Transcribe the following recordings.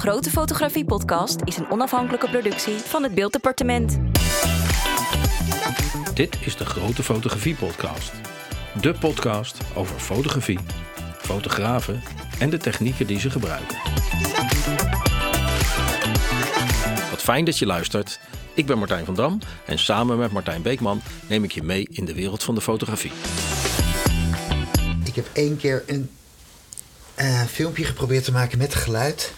Grote Fotografie Podcast is een onafhankelijke productie van het Beelddepartement. Dit is de Grote Fotografie Podcast. De podcast over fotografie, fotografen en de technieken die ze gebruiken. Wat fijn dat je luistert. Ik ben Martijn van Dam en samen met Martijn Beekman neem ik je mee in de wereld van de fotografie. Ik heb één keer een eh, filmpje geprobeerd te maken met geluid.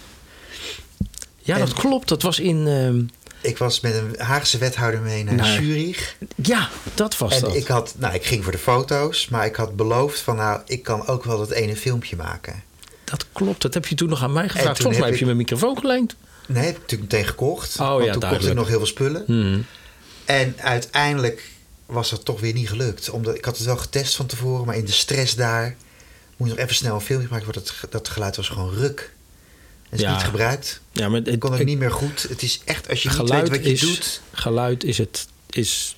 Ja, dat klopt. Dat was in. ehm, Ik was met een Haagse wethouder mee naar Zurich. ja, dat was En dat. ik had, nou, ik ging voor de foto's, maar ik had beloofd van, nou, ik kan ook wel dat ene filmpje maken. Dat klopt. Dat heb je toen nog aan mij gevraagd. Volgens mij heb je mijn microfoon geleend. Nee, heb ik natuurlijk meteen gekocht. Oh, want ja, toen kocht duidelijk. ik nog heel veel spullen. Mhm. En uiteindelijk was dat toch weer niet gelukt. Omdat ik had het wel getest van tevoren, maar in de stress daar moet je nog even snel een filmpje maken. Want dat, dat geluid was gewoon ruk. Het is Ja. niet gebruikt. Ja, maar het, kon ook niet meer goed. Het is echt, als je niet geluid weet wat je is, doet. Geluid is het. Is,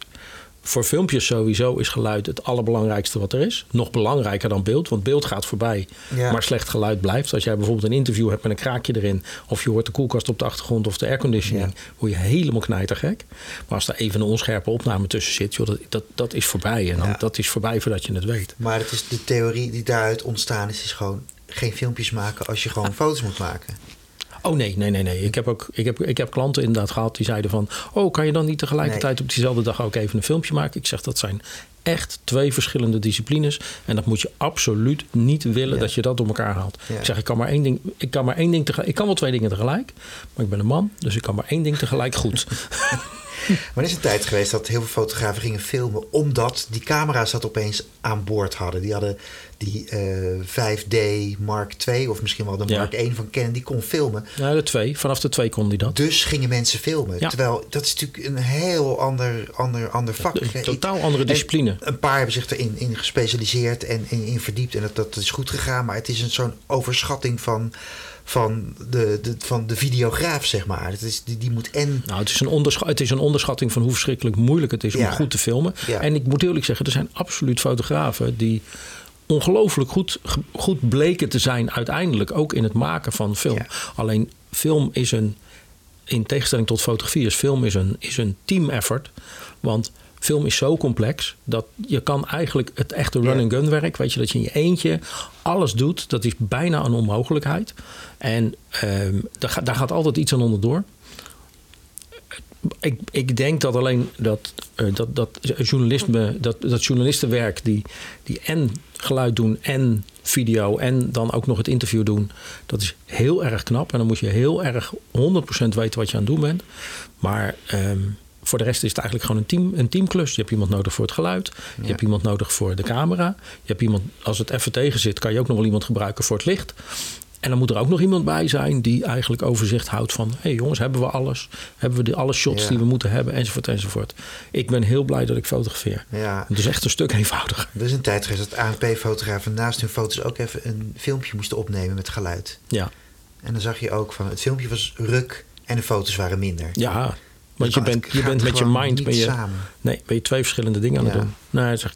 voor filmpjes sowieso is geluid het allerbelangrijkste wat er is. Nog belangrijker dan beeld, want beeld gaat voorbij. Ja. Maar slecht geluid blijft. Als jij bijvoorbeeld een interview hebt met een kraakje erin... of je hoort de koelkast op de achtergrond of de airconditioning... Ja. word je helemaal knijtergek. Maar als er even een onscherpe opname tussen zit... Joh, dat, dat, dat is voorbij. En dan, Ja. dat is voorbij voordat je het weet. Maar het is de theorie die daaruit ontstaan is, is gewoon geen filmpjes maken als je gewoon foto's moet maken. Oh nee, nee, nee, nee. Ik heb, ook, ik, heb, ik heb klanten inderdaad gehad die zeiden van... oh, kan je dan niet tegelijkertijd op diezelfde dag ook even een filmpje maken? Ik zeg, dat zijn echt twee verschillende disciplines. En dat moet je absoluut niet willen Ja. dat je dat door elkaar haalt. Ja. Ik zeg, ik kan maar één ding, ik kan maar één ding tegelijk... Ik kan wel twee dingen tegelijk, maar ik ben een man. Dus ik kan maar één ding tegelijk goed. Maar er is een tijd geweest dat heel veel fotografen gingen filmen... omdat die camera's dat opeens aan boord hadden. Die hadden die eh, 5D Mark II of misschien wel de Ja. Mark 1 van Canon... die kon filmen. ja, de twee. Vanaf de twee kon die dat. Dus gingen mensen filmen. Ja. Terwijl dat is natuurlijk een heel ander, ander, ander vak. Een totaal andere discipline. En een paar hebben zich erin in gespecialiseerd en in, in verdiept. En dat, dat is goed gegaan. Maar het is een zo'n overschatting van, van, de, de, van de videograaf, zeg maar. Het is, die, die moet en... Nou, het is, een het is een onderschatting van hoe verschrikkelijk moeilijk het is om goed te filmen. Ja. En ik moet eerlijk zeggen, er zijn absoluut fotografen die ongelooflijk goed, goed bleken te zijn uiteindelijk ook in het maken van film. Ja. Alleen film is een, in tegenstelling tot fotografie, is film is een, is een team effort. Want film is zo complex dat je kan eigenlijk het echte run-and-gun werk, weet je, dat je in je eentje alles doet, dat is bijna een onmogelijkheid. En ehm, daar, gaat, daar gaat altijd iets aan onderdoor. Ik, ik denk dat alleen dat, eh, dat, dat, journalisme, dat, dat journalistenwerk die, die en geluid doen en video en dan ook nog het interview doen, dat is heel erg knap. En dan moet je heel erg 100% weten wat je aan het doen bent. Maar ehm, voor de rest is het eigenlijk gewoon een, team, een teamklus. Je hebt iemand nodig voor het geluid. Je hebt iemand nodig voor de camera. Je hebt iemand, als het even tegen zit, kan je ook nog wel iemand gebruiken voor het licht. En dan moet er ook nog iemand bij zijn die eigenlijk overzicht houdt van... hé hey jongens, hebben we alles? Hebben we de, alle shots Ja. die we moeten hebben? Enzovoort, enzovoort. Ik ben heel blij dat ik fotografeer. Ja. Het is echt een stuk eenvoudiger. Er is een tijd geweest dat ANP-fotografen naast hun foto's ook even een filmpje moesten opnemen met geluid. Ja, En dan zag je ook van het filmpje was ruk en de foto's waren minder. ja. Want je bent, je bent met je mind ben je, samen. nee, ben je twee verschillende dingen aan het Ja. doen. Nee, zeg,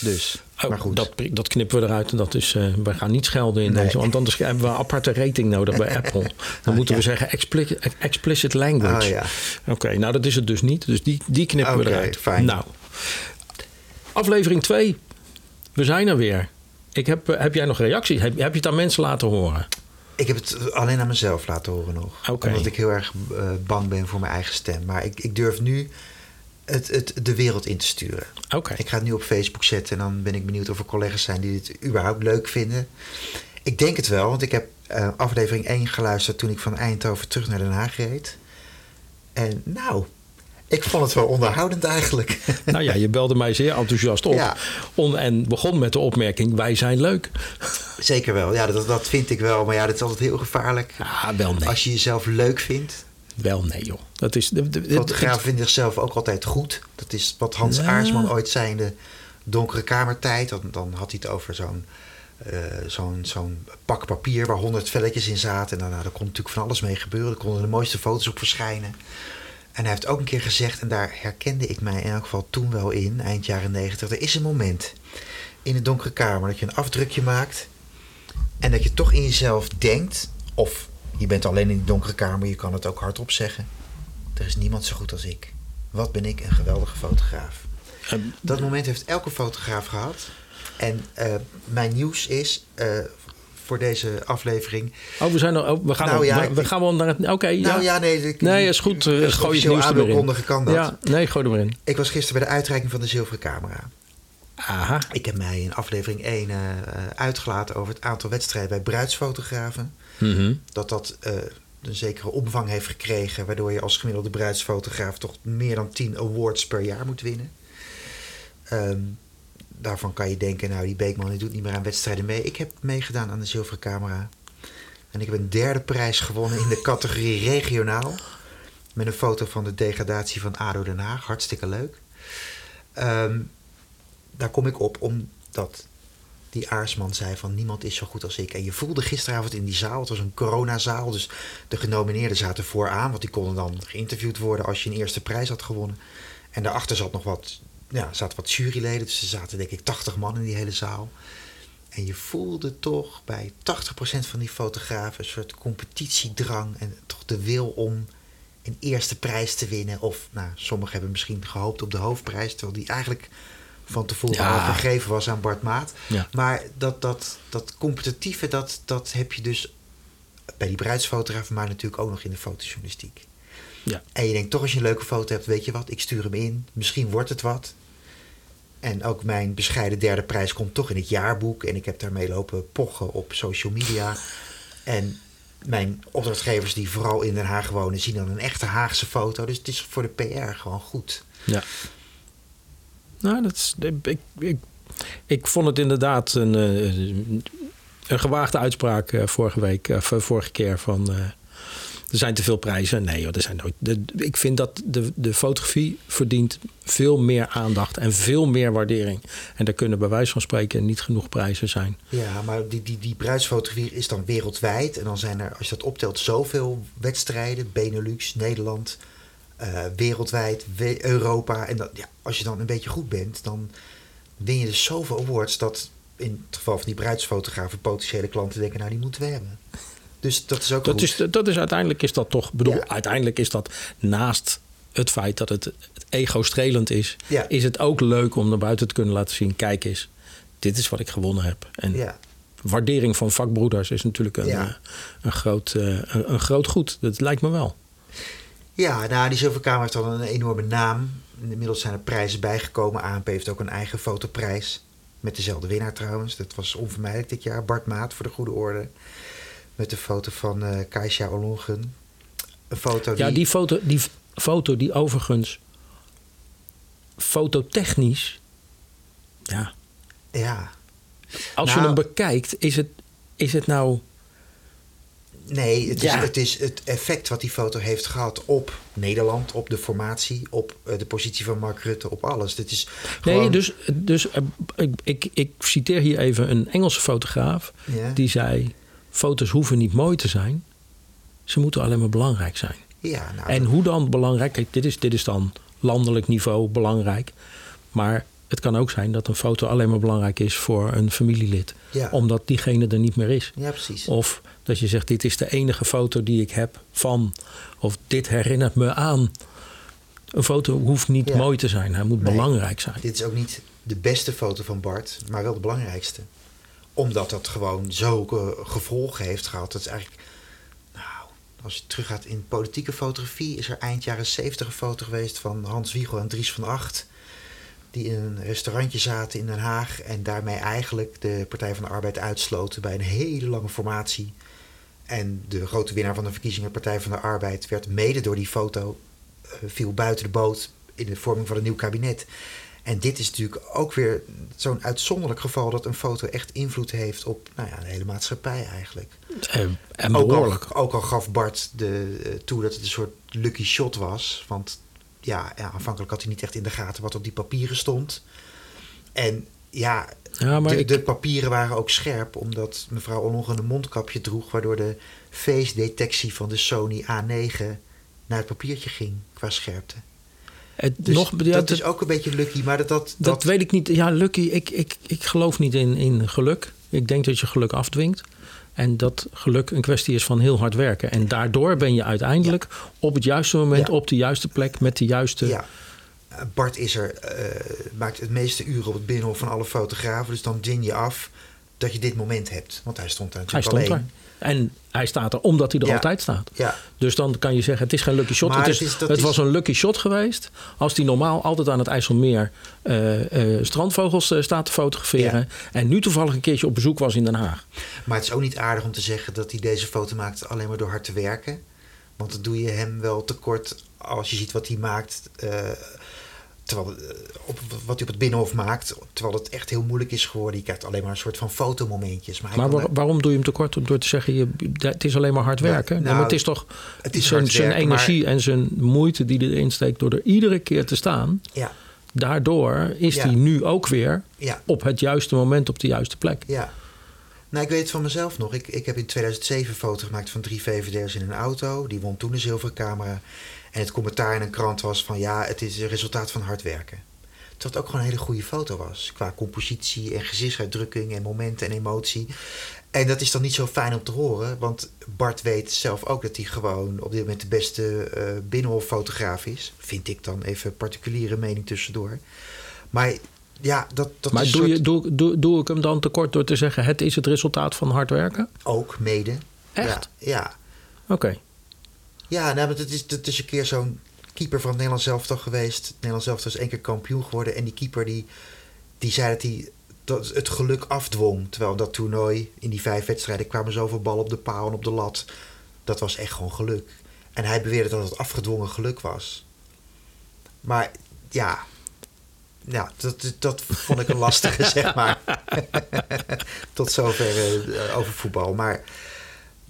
Dus, oh, maar goed. Dat, dat knippen we eruit. En dat is, we gaan niet schelden in Nee. deze. Want anders hebben we een aparte rating nodig bij Apple. Dan moeten we zeggen explicit, explicit language. Oh, ja. Oké, nou dat is het dus niet. Dus die, die knippen we Oké, eruit. fijn. Nou, aflevering 2. We zijn er weer. Ik heb, eh, heb jij nog reacties? Heb, heb je het aan mensen laten horen? Ik heb het alleen aan mezelf laten horen nog. Omdat ik heel erg eh, bang ben voor mijn eigen stem. Maar ik, ik durf nu het, het, de wereld in te sturen. Oké. Ik ga het nu op Facebook zetten. En dan ben ik benieuwd of er collega's zijn die dit überhaupt leuk vinden. Ik denk het wel, want ik heb eh, aflevering 1 geluisterd toen ik van Eindhoven terug naar Den Haag reed. En nou, ik vond het wel onderhoudend eigenlijk. Nou ja, je belde mij zeer enthousiast op. Ja. On- en begon met de opmerking: wij zijn leuk. Zeker wel, ja, dat, dat vind ik wel. Maar ja, dat is altijd heel gevaarlijk. Ja, wel nee. Als je jezelf leuk vindt. Wel nee, joh. Dat is. de- de- de- Fotografen vinden zichzelf ook altijd goed. Dat is wat Hans Ja. Aarsman ooit zei in de donkere kamertijd. Dan, dan had hij het over zo'n eh, zo'n zo'n pak papier waar honderd velletjes in zaten. En dan, nou, daar kon natuurlijk van alles mee gebeuren. Er konden de mooiste foto's op verschijnen. En hij heeft ook een keer gezegd, en daar herkende ik mij in elk geval toen wel in, eind jaren negentig. Er is een moment in de donkere kamer dat je een afdrukje maakt. En dat je toch in jezelf denkt, of Je bent alleen in die donkere kamer, je kan het ook hardop zeggen. Er is niemand zo goed als ik. Wat ben ik een geweldige fotograaf. Dat moment heeft elke fotograaf gehad. En eh, mijn nieuws is eh, voor deze aflevering. Oh, we, zijn er, oh, we gaan, Nou ja, we, we ik- gaan wel naar het... Oké. Nou ja, nee. Ik, Nee, is goed. als gooi je het nieuws aankondigen kan dat. Ja, nee, gooi er maar in. Ik was gisteren bij de uitreiking van de zilveren camera. Aha. Ik heb mij in aflevering 1 eh, eh, uitgelaten over het aantal wedstrijden bij bruidsfotografen. Mhm. Dat dat eh, een zekere omvang heeft gekregen, waardoor je als gemiddelde bruidsfotograaf toch meer dan 10 awards per jaar moet winnen. Ehm, daarvan kan je denken, nou die Beekman die doet niet meer aan wedstrijden mee. Ik heb meegedaan aan de zilveren camera. En ik heb een derde prijs gewonnen in de categorie regionaal. Met een foto van de degradatie van ADO Den Haag. Hartstikke leuk. Ehm, daar kom ik op omdat die Aarsman zei van niemand is zo goed als ik. En je voelde gisteravond in die zaal, het was een coronazaal, dus de genomineerden zaten vooraan, want die konden dan geïnterviewd worden als je een eerste prijs had gewonnen. En daarachter zat nog wat, ja, zaten wat juryleden, dus er zaten denk ik 80 man in die hele zaal. En je voelde toch bij 80% van die fotografen een soort competitiedrang en toch de wil om een eerste prijs te winnen. Of nou, sommigen hebben misschien gehoopt op de hoofdprijs, terwijl die eigenlijk van tevoren Ja. al gegeven was aan Bart Maat. Ja. Maar dat, dat, dat competitieve, dat, dat heb je dus bij die bruidsfotografen, maar natuurlijk ook nog in de fotojournalistiek. Ja. En je denkt toch als je een leuke foto hebt, weet je wat, ik stuur hem in. Misschien wordt het wat. En ook mijn bescheiden derde prijs komt toch in het jaarboek. En ik heb daarmee lopen pochen op social media. En mijn opdrachtgevers die vooral in Den Haag wonen, zien dan een echte Haagse foto. Dus het is voor de PR gewoon goed. Ja. Nou, dat is, ik, ik, ik vond het inderdaad een, eh, een gewaagde uitspraak eh, vorige week, eh, v- vorige keer van. Er zijn te veel prijzen. Nee, er zijn nooit. ik vind dat de, de fotografie verdient veel meer aandacht en veel meer waardering. En daar kunnen bij wijze van spreken niet genoeg prijzen zijn. Ja, maar die, die, die bruidsfotografie is dan wereldwijd. En dan zijn er, als je dat optelt, zoveel wedstrijden. Benelux, Nederland, eh, wereldwijd, we- Europa. En ja, als je dan een beetje goed bent, dan win je dus zoveel awards... dat in het geval van die bruidsfotografen potentiële klanten denken... nou, die moeten we hebben. Dus dat is ook Dat goed. is, dat is uiteindelijk is dat toch. bedoel, Ja. uiteindelijk is dat naast het feit dat het, het ego-strelend is, Ja. is het ook leuk om naar buiten te kunnen laten zien: kijk eens, dit is wat ik gewonnen heb. En Ja. waardering van vakbroeders is natuurlijk een, Ja. eh, een, groot, eh, een, een groot goed. Dat lijkt me wel. Ja, nou, die zilverkamer heeft al een enorme naam. Inmiddels zijn er prijzen bijgekomen. ANP heeft ook een eigen fotoprijs. Met dezelfde winnaar trouwens. Dat was onvermijdelijk dit jaar. Bart Maat voor de goede orde. Met de foto van eh Kaisha Olongen. Een foto die... Ja, die foto, die foto die overigens fototechnisch, ja, Ja. als Nou- je hem bekijkt, is het, is het nou. Nee, het is, Ja. het is het effect wat die foto heeft gehad op Nederland, op de formatie, op eh, de positie van Mark Rutte, op alles. Dit is Nee, dus, dus eh, ik, ik, ik citeer hier even een Engelse fotograaf. Ja. Die zei: Foto's hoeven niet mooi te zijn, ze moeten alleen maar belangrijk zijn. Ja, nou, En hoe dan belangrijk? Kijk, dit is, dit is dan landelijk niveau belangrijk. Maar het kan ook zijn dat een foto alleen maar belangrijk is voor een familielid. Ja. Omdat diegene er niet meer is. ja, precies. Of dat je zegt, dit is de enige foto die ik heb van. Of dit herinnert me aan. Een foto hoeft niet Ja. mooi te zijn. Hij moet Nee. belangrijk zijn. Dit is ook niet de beste foto van Bart, maar wel de belangrijkste. Omdat dat gewoon zulke gevolgen heeft gehad. Dat is eigenlijk. Nou, als je teruggaat in politieke fotografie, is er eind jaren 70 een foto geweest van Hans Wiegel en Dries van Acht. Die in een restaurantje zaten in Den Haag en daarmee eigenlijk de Partij van de Arbeid uitsloten bij een hele lange formatie. En de grote winnaar van de verkiezingen, Partij van de Arbeid, werd mede door die foto eh, viel buiten de boot in de vorming van een nieuw kabinet. En dit is natuurlijk ook weer zo'n uitzonderlijk geval dat een foto echt invloed heeft op nou ja, de hele maatschappij eigenlijk. Eh, en Ook al, ook al gaf Bart de, eh, toe dat het een soort lucky shot was. Want ja, ja, aanvankelijk had hij niet echt in de gaten wat op die papieren stond. En ja, Ja, maar de, ik- de papieren waren ook scherp, omdat mevrouw Ollongren een mondkapje droeg, waardoor de face-detectie van de Sony A9 naar het papiertje ging qua scherpte. Het, Dus nog, ja, dat dat, is ook een beetje lucky, maar dat... Dat, dat weet ik niet. Ja, Lucky, ik, ik, ik geloof niet in, in geluk. Ik denk dat je geluk afdwingt. En dat geluk een kwestie is van heel hard werken. En daardoor ben je uiteindelijk op het juiste moment, Ja. op de juiste plek, met de juiste. Ja. Eh, Bart is er, eh, maakt het meeste uren op het binnenhof van alle fotografen. Dus dan ding je af dat je dit moment hebt. Want hij stond daar Hij natuurlijk er. alleen. En hij staat er omdat hij er Ja. altijd staat. Ja, Dus dan kan je zeggen, het is geen lucky shot. Maar het is, het is- was een lucky shot geweest. Als hij normaal altijd aan het IJsselmeer eh, eh, strandvogels eh, staat te fotograferen. En nu toevallig een keertje op bezoek was in Den Haag. maar het is ook niet aardig om te zeggen dat hij deze foto maakt alleen maar door hard te werken. Want dan doe je hem wel tekort als je ziet wat hij maakt. Terwijl, eh, op, wat hij op het binnenhof maakt. Terwijl het echt heel moeilijk is geworden. Je krijgt alleen maar een soort van fotomomentjes. Maar, waar- waarom doe je hem tekort? Door te zeggen, je, het is alleen maar hard Nou, werken. Nee, nou, maar het is toch het is zijn, hard zijn werken, energie en zijn moeite die erin steekt... door er iedere keer te staan. ja, Daardoor is Ja. hij nu ook weer ja. op het juiste moment op de juiste plek. Ja. Nou, ik weet het van mezelf nog. Ik, ik heb in 2007 een foto gemaakt van drie VVD'ers in een auto. Die won toen een zilveren camera. En het commentaar in een krant was van... ja, het is een resultaat van hard werken. Terwijl het ook gewoon een hele goede foto was. Qua compositie en gezichtsuitdrukking en momenten en emotie. En dat is dan niet zo fijn om te horen. Want Bart weet zelf ook dat hij gewoon op dit moment de beste eh binnenhoffotograaf is. Vind ik dan even particuliere mening tussendoor. Maar ja, dat, dat maar is doe, een je, soort- doe, doe, doe ik hem dan tekort door te zeggen... het is het resultaat van hard werken? ook mede. Echt? Ja, ja. Oké. Ja, nou, het is, het is een keer zo'n keeper van het Nederlands elftal geweest. Het Nederlands elftal is één keer kampioen geworden. En die keeper die, die zei dat hij dat het geluk afdwong. Terwijl dat toernooi, in die vijf wedstrijden, kwamen zoveel ballen op de paal en op de lat. Dat was echt gewoon geluk. En hij beweerde dat het afgedwongen geluk was. Maar ja, ja dat, dat vond ik een lastige, zeg maar. Tot zover eh, over voetbal. Maar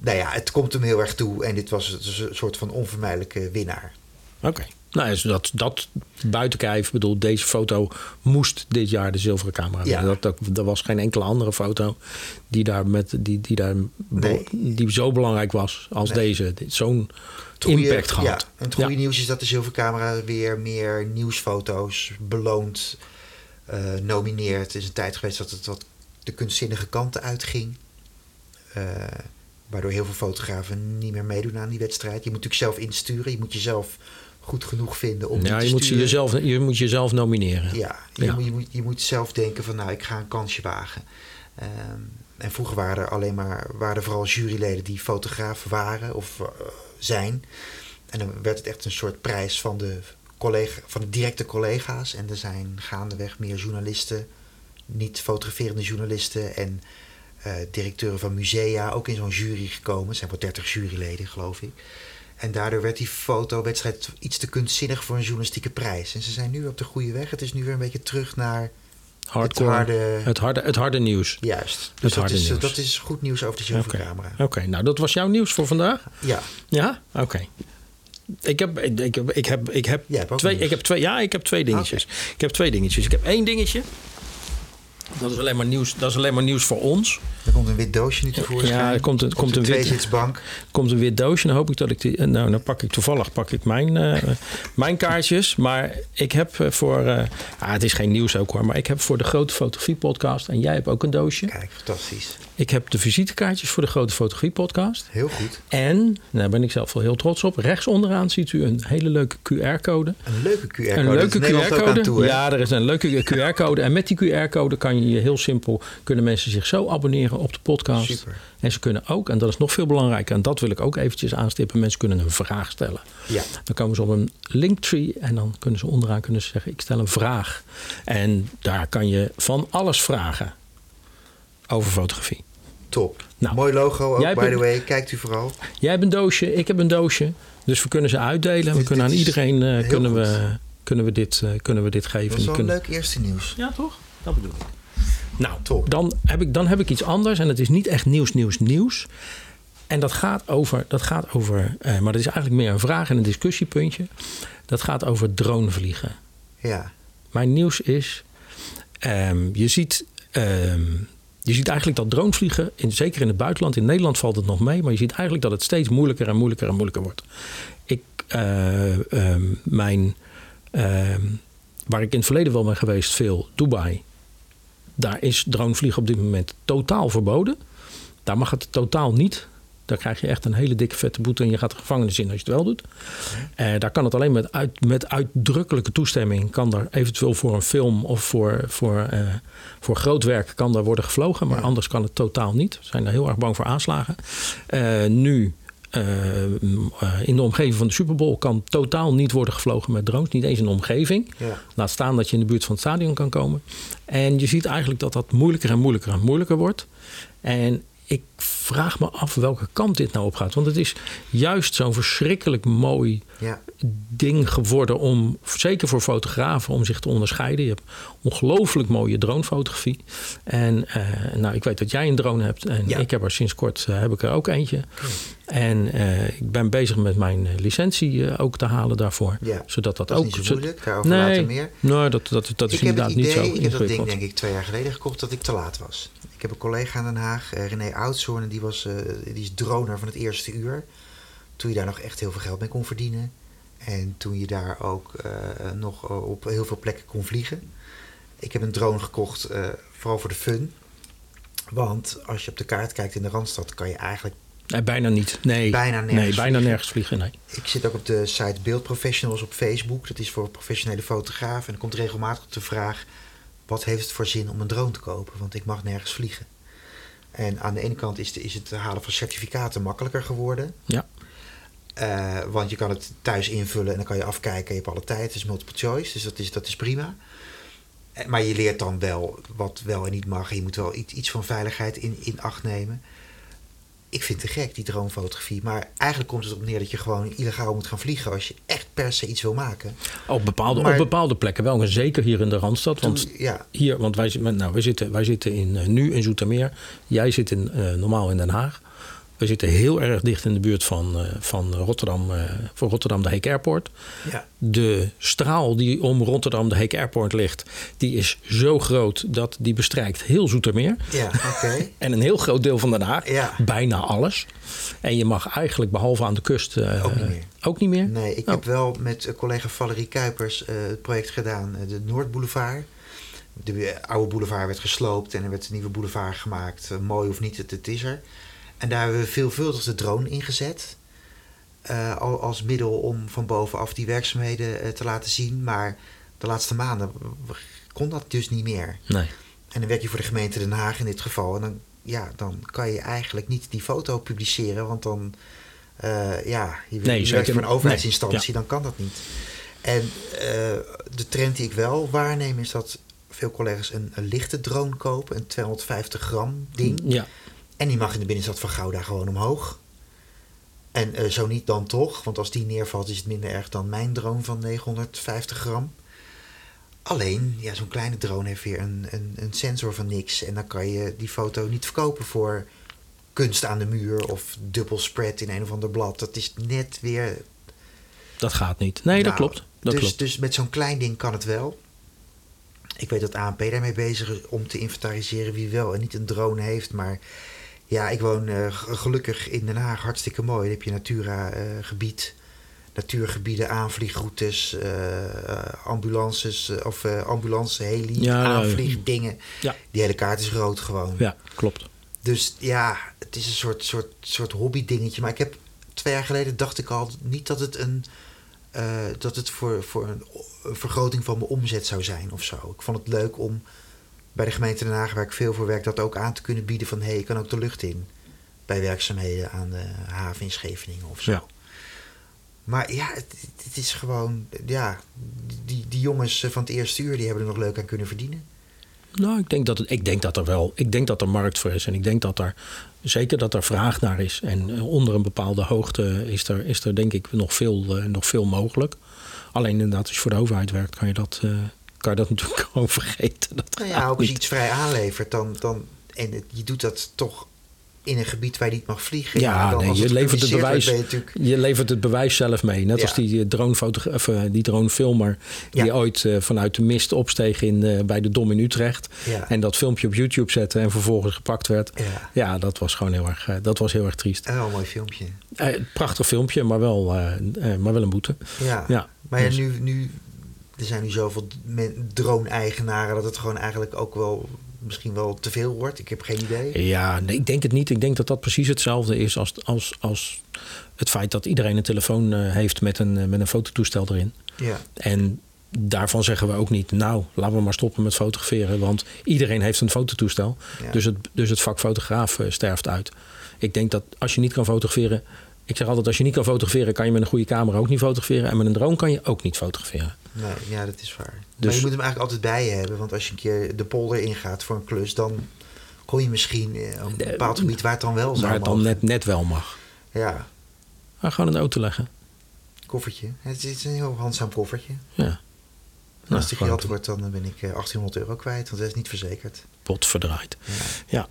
nou ja, het komt hem heel erg toe. En dit was een soort van onvermijdelijke winnaar. Oké. Nou, dus dat, dat buiten kijf, ik bedoel, deze foto moest dit jaar de zilveren camera Ja. Dat, dat, er was geen enkele andere foto die daar, met, die, die daar Nee. die zo belangrijk was als Nee. deze. Dit- Zo'n impact gehad. Ja, en het goede Ja. nieuws is dat de zilvercamera weer meer nieuwsfoto's beloont, eh, nomineert. Het is een tijd geweest dat het wat de kunstzinnige kanten uitging. Eh, waardoor heel veel fotografen niet meer meedoen aan die wedstrijd. Je moet natuurlijk zelf insturen. Je moet jezelf goed genoeg vinden om Ja, die te je moet, sturen. jezelf, je moet jezelf nomineren. Ja, je, Ja. Moet, je, moet, je moet zelf denken van nou, ik ga een kansje wagen. Ehm, en vroeger waren er alleen maar, waren er vooral juryleden die fotograaf waren of eh, zijn. En dan werd het echt een soort prijs van de, collega, van de directe collega's. En er zijn gaandeweg meer journalisten, niet fotograferende journalisten en directeuren van musea ook in zo'n jury gekomen. Er zijn wel 30 juryleden, geloof ik. En daardoor werd die fotowedstrijd iets te kunstzinnig voor een journalistieke prijs. En ze zijn nu op de goede weg. Het is nu weer een beetje terug naar Hardcore, het harde... het, harde, het harde nieuws. Juist. het Dus dat harde is, nieuws. dat is goed nieuws over de Oké, zilvercamera. Oké, nou dat was jouw nieuws voor vandaag? Ja, Ja? Oké. Ik heb, ik, heb, ik heb, ik heb twee, nieuws. ik heb twee, ja, ik heb twee dingetjes. Ik heb twee dingetjes. Ik heb één dingetje. Dat is alleen maar nieuws, dat is alleen maar nieuws voor ons. er komt een wit doosje nu tevoorschijn. Ja, er komt een- komt een wit- komt een wit doosje. Dan hoop ik dat ik die. Nou, dan pak ik toevallig pak ik mijn, eh, mijn kaartjes. Maar ik heb eh, voor. eh, ah, het is geen nieuws ook hoor. Maar ik heb voor de grote fotografie podcast. En jij hebt ook een doosje. Kijk, fantastisch. Ik heb de visitekaartjes voor de grote fotografie podcast. Heel goed. En daar ben ik zelf wel heel trots op. Rechts onderaan ziet u een hele leuke QR-code. Een leuke QR-code. Een leuke QR-code. Ja, er is een leuke QR-code. En met die QR-code kan je je heel simpel kunnen mensen zich zo abonneren op de podcast. Super. En ze kunnen ook, en dat is nog veel belangrijker, en dat wil ik ook eventjes aanstippen, mensen kunnen een vraag stellen. Ja. Dan komen ze op een linktree en dan kunnen ze onderaan kunnen ze zeggen: ik stel een vraag. En daar kan je van alles vragen over fotografie. Top. Nou, Mooi logo ook, jij by bent- the way. Kijkt u vooral. Jij hebt een doosje, ik heb een doosje. Dus we kunnen ze uitdelen. We kunnen aan iedereen eh, kunnen goed. we, kunnen we dit, eh, kunnen we dit geven. Dat is wel een kunnen- leuk eerste nieuws. Ja, toch? Dat bedoel ik. Nou, Top. Dan, heb ik, dan heb ik iets anders. En het is niet echt nieuws, nieuws, nieuws. En dat gaat over, dat gaat over eh, maar dat is eigenlijk meer een vraag en een discussiepuntje. Dat gaat over dronevliegen. Ja. Mijn nieuws is, ehm, je, ziet, ehm, je ziet eigenlijk dat dronevliegen, in, zeker in het buitenland, in Nederland valt het nog mee, maar je ziet eigenlijk dat het steeds moeilijker en moeilijker en moeilijker wordt. Ik, eh, ehm, mijn, waar ik in het verleden wel ben geweest, veel Dubai, daar is dronevliegen op dit moment totaal verboden. Daar mag het totaal niet. Daar krijg je echt een hele dikke vette boete en je gaat de gevangenis in als je het wel doet. Eh, daar kan het alleen met, uit, met uitdrukkelijke toestemming. Kan daar eventueel voor een film of voor, voor, eh, voor groot werk kan daar worden gevlogen. Maar Ja. anders kan het totaal niet. We zijn daar heel erg bang voor aanslagen. Eh, nu in de omgeving van de Super Bowl kan totaal niet worden gevlogen met drones. Niet eens in de omgeving. Ja. Laat staan dat je in de buurt van het stadion kan komen. En je ziet eigenlijk dat dat moeilijker en moeilijker en moeilijker wordt. En ik vraag me af welke kant dit nou op gaat. Want het is juist zo'n verschrikkelijk mooi Ja. ding geworden om, zeker voor fotografen, om zich te onderscheiden. Je hebt ongelooflijk mooie dronefotografie. En eh, nou, ik weet dat jij een drone hebt. En Ja. ik heb er sinds kort eh, heb ik er ook eentje. En eh, ik ben bezig met mijn licentie ook te halen daarvoor. Ja, zodat dat, ook. niet zo moeilijk, daarover nee, later meer. Nee, dat, dat, dat is ik heb inderdaad het niet idee, zo ik heb dat ding denk ik twee jaar geleden gekocht dat ik te laat was. Ik heb een collega in Den Haag, eh, René Oudshoorn, die, was, eh, die is droner van het eerste uur. Toen je daar nog echt heel veel geld mee kon verdienen. En toen je daar ook eh, nog op heel veel plekken kon vliegen. Ik heb een drone gekocht, vooral voor de fun. Want als je op de kaart kijkt in de Randstad, kan je eigenlijk... Nee, bijna niet. Nee, Bijna nergens nee, bijna vliegen. nergens vliegen. Nee. Ik zit ook op de site Beeldprofessionals op Facebook. Dat is voor professionele fotografen. En er komt regelmatig de vraag... wat heeft het voor zin om een drone te kopen? Want ik mag nergens vliegen. En aan de ene kant is, de, is het halen van certificaten makkelijker geworden. Ja. Eh, want je kan het thuis invullen en dan kan je afkijken. Je hebt alle tijd. Het is multiple choice, dus dat is, dat is prima. Eh, Maar je leert dan wel wat wel en niet mag. Je moet wel iets, iets van veiligheid in, in acht nemen. Ik vind het te gek, die dronefotografie. Maar eigenlijk komt het erop neer dat je gewoon illegaal moet gaan vliegen... als je echt per se iets wil maken. Op, bepaalde, Maar- op bepaalde plekken wel. En zeker hier in de Randstad. Want Toen- ja, hier, want wij, zitten- nou, wij, zitten, wij zitten in, eh, nu in Zoetermeer. Jij zit in, eh, normaal in Den Haag. We zitten heel erg dicht in de buurt van, eh, van Rotterdam, eh, voor Rotterdam de Heek Airport. ja, De straal die om Rotterdam de Heek Airport ligt, die is zo groot dat die bestrijkt heel Zoetermeer. ja. En een heel groot deel van Den Haag. Ja. Bijna alles. En je mag eigenlijk behalve aan de kust eh, Ook niet meer. Ook niet meer? Nee, ik Oh. heb wel met collega Valerie Kuipers het project gedaan, de Noordboulevard. De oude boulevard werd gesloopt en er werd een nieuwe boulevard gemaakt. Mooi of niet, het, het is er. En daar hebben we veelvuldig de drone ingezet. al als middel om van bovenaf die werkzaamheden eh, te laten zien. Maar de laatste maanden kon dat dus niet meer. Nee. En dan werk je voor de gemeente Den Haag in dit geval. En dan, ja, dan kan je eigenlijk niet die foto publiceren. Want dan, eh, ja, je, Nee, je zeker werkt voor een overheidsinstantie. Nee, Dan kan dat niet. En de trend die ik wel waarneem is dat veel collega's een, een lichte drone kopen. Een 250 gram ding. Ja. En die mag in de binnenstad van Gouda gewoon omhoog. En eh, zo niet dan toch, want als die neervalt is het minder erg dan mijn drone van 950 gram. Alleen, ja, zo'n kleine drone heeft weer een, een, een sensor van niks. En dan kan je die foto niet verkopen voor kunst aan de muur of dubbel spread in een of ander blad. Dat is net weer. Dat gaat niet. Nee, dat Nou, klopt. Dat dus, klopt. dus met zo'n klein ding kan het wel. Ik weet dat ANP daarmee bezig is om te inventariseren wie wel en niet een drone heeft. Maar ja, ik woon eh, gelukkig in Den Haag, hartstikke mooi. Dan heb je Natura-gebied, natuurgebieden, aanvliegroutes, eh, eh, ambulances eh, of eh, ambulance, heli, Ja, aanvliegdingen. Ja. Die hele kaart is rood gewoon. Ja, klopt. Dus ja, het is een soort, soort, soort hobby dingetje. Maar ik heb twee jaar geleden dacht ik al niet dat het een eh, dat het voor, voor een, een vergroting van mijn omzet zou zijn of zo. Ik vond het leuk om bij de gemeente Den Haag, waar ik veel voor werk, dat ook aan te kunnen bieden van hé, hey, je kan ook de lucht in bij werkzaamheden aan de haven in Scheveningen of zo. Ja. Maar ja, het, het is gewoon, ja, die, die jongens van het eerste uur, die hebben er nog leuk aan kunnen verdienen. Nou, ik denk dat, het, ik denk dat er wel, ik denk dat er markt voor is. En ik denk dat er, zeker dat er vraag naar is. En eh, onder een bepaalde hoogte is er, is er denk ik nog veel, eh, nog veel mogelijk. Alleen inderdaad, als je voor de overheid werkt, kan je dat, eh, kan je dat natuurlijk gewoon vergeten. Dat Nou ja, ook als je iets vrij aanlevert, dan, dan, en het- je doet dat toch in een gebied waar je niet mag vliegen. Ja, dan nee, je levert het bewijs. je natuurlijk- Je levert het bewijs zelf mee. Net Ja. als die, eh, dronefotogra- of, eh, die dronefilmer die Ja. ooit eh, vanuit de mist opsteeg in, bij de Dom in Utrecht. Ja. En dat filmpje op YouTube zette en vervolgens gepakt werd. Ja. Ja, dat was gewoon heel erg, dat was heel erg triest. Oh, een mooi filmpje. Prachtig filmpje, maar wel, maar wel een boete. Ja. Ja, Maar ja, dus- nu, nu, er zijn nu zoveel drone-eigenaren dat het gewoon eigenlijk ook wel misschien wel te veel wordt? Ik heb geen idee. Ja, nee, ik denk het niet. Ik denk dat dat precies hetzelfde is als, als, als het feit dat iedereen een telefoon eh, heeft met een, eh, met een fototoestel erin. Ja, En daarvan zeggen we ook niet, nou, laten we maar stoppen met fotograferen. Want iedereen heeft een fototoestel. Ja. Dus, het, dus het vak fotograaf eh, sterft uit. Ik denk dat als je niet kan fotograferen. Ik zeg altijd, als je niet kan fotograferen, kan je met een goede camera ook niet fotograferen. En met een drone kan je ook niet fotograferen. nee, ja, dat is waar. maar Dus- je moet hem eigenlijk altijd bij je hebben. Want als je een keer de polder ingaat voor een klus... dan kom je misschien eh, op een bepaald gebied waar het dan wel zou Waar het dan net, net wel mag. Ja, Maar gewoon in de auto leggen. koffertje. Het is een heel handzaam koffertje. Ja. En Nou, als het geld wordt, dan ben ik eh, 1800 euro kwijt. Want dat is niet verzekerd. pot verdraaid. Ja. Ja.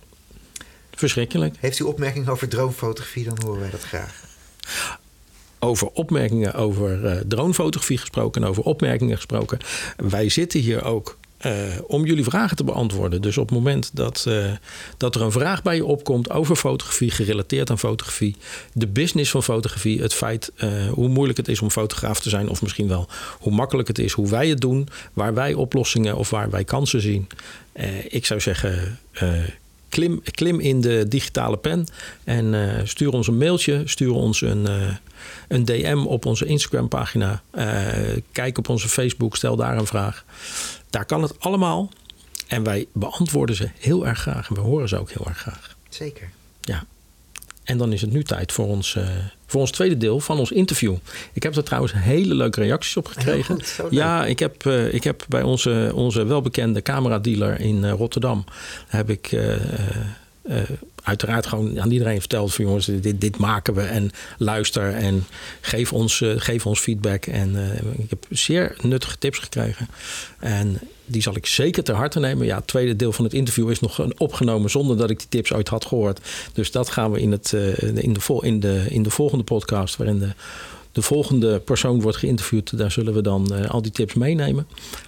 Verschrikkelijk. Heeft u opmerkingen over droomfotografie, dan horen wij dat graag. Over opmerkingen over eh, dronefotografie gesproken en over opmerkingen gesproken. Wij zitten hier ook eh, om jullie vragen te beantwoorden. Dus op het moment dat, eh, dat er een vraag bij je opkomt over fotografie, gerelateerd aan fotografie, de business van fotografie, het feit hoe moeilijk het is om fotograaf te zijn, of misschien wel hoe makkelijk het is, hoe wij het doen, waar wij oplossingen of waar wij kansen zien. Ik zou zeggen. Klim, in de digitale pen en eh, stuur ons een mailtje, stuur ons een, eh, een DM op onze Instagram-pagina. Eh, kijk op onze Facebook, stel daar een vraag. Daar kan het allemaal. En wij beantwoorden ze heel erg graag en we horen ze ook heel erg graag. Zeker. En dan is het nu tijd voor ons, eh, voor ons tweede deel van ons interview. Ik heb er trouwens hele leuke reacties op gekregen. goed, ja, ik heb, eh, ik heb bij onze, onze welbekende cameradealer in eh, Rotterdam... heb ik eh, uiteraard gewoon aan iedereen verteld... van jongens, dit, dit maken we en luister en geef ons, eh, geef ons feedback. En eh, ik heb zeer nuttige tips gekregen. En die zal ik zeker ter harte nemen. Ja, het tweede deel van het interview is nog opgenomen zonder dat ik die tips ooit had gehoord. Dus dat gaan we in, het, in, de, vol- in, de, in de volgende podcast, waarin de, de volgende persoon wordt geïnterviewd, daar zullen we dan eh, al die tips meenemen.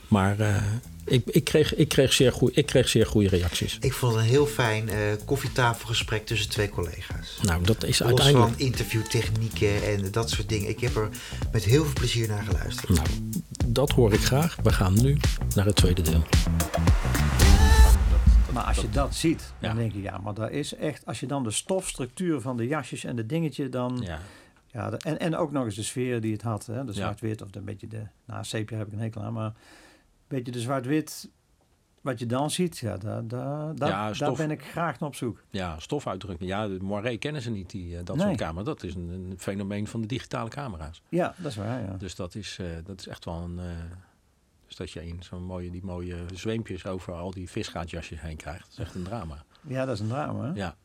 Maar eh, ik, ik, kreeg, ik, kreeg zeer goeie, ik kreeg zeer goede reacties. Ik vond het een heel fijn eh, koffietafelgesprek tussen twee collega's. Nou, dat is Los uiteindelijk. van interviewtechnieken en dat soort dingen. Ik heb er met heel veel plezier naar geluisterd. Nou, dat hoor ik graag. We gaan nu naar het tweede deel. Maar als je dat ziet, dan Ja. denk je, ja, maar dat is echt... Als je dan de stofstructuur van de jasjes en de dingetje dan... Ja. Ja. de- en, en ook nog eens de sfeer die het had. Hè, de zwart-wit of een beetje de... Nou, sepia heb ik een hekel aan, maar... Een beetje de zwart-wit... Wat je dan ziet, ja, daar, daar, daar, Ja, daar ben ik graag naar op zoek. Ja, stofuitdrukking. Ja, de Moiré kennen ze niet, die, eh, dat Nee. soort camera. Dat is een, een fenomeen van de digitale camera's. Ja, dat is waar, ja. Dus dat is, eh, dat is echt wel een... eh, dus dat je in zo'n mooie, die mooie zweempjes over al die visgaatjasjes heen krijgt. Dat is echt een drama. Ja, dat is een drama, hè? Ja.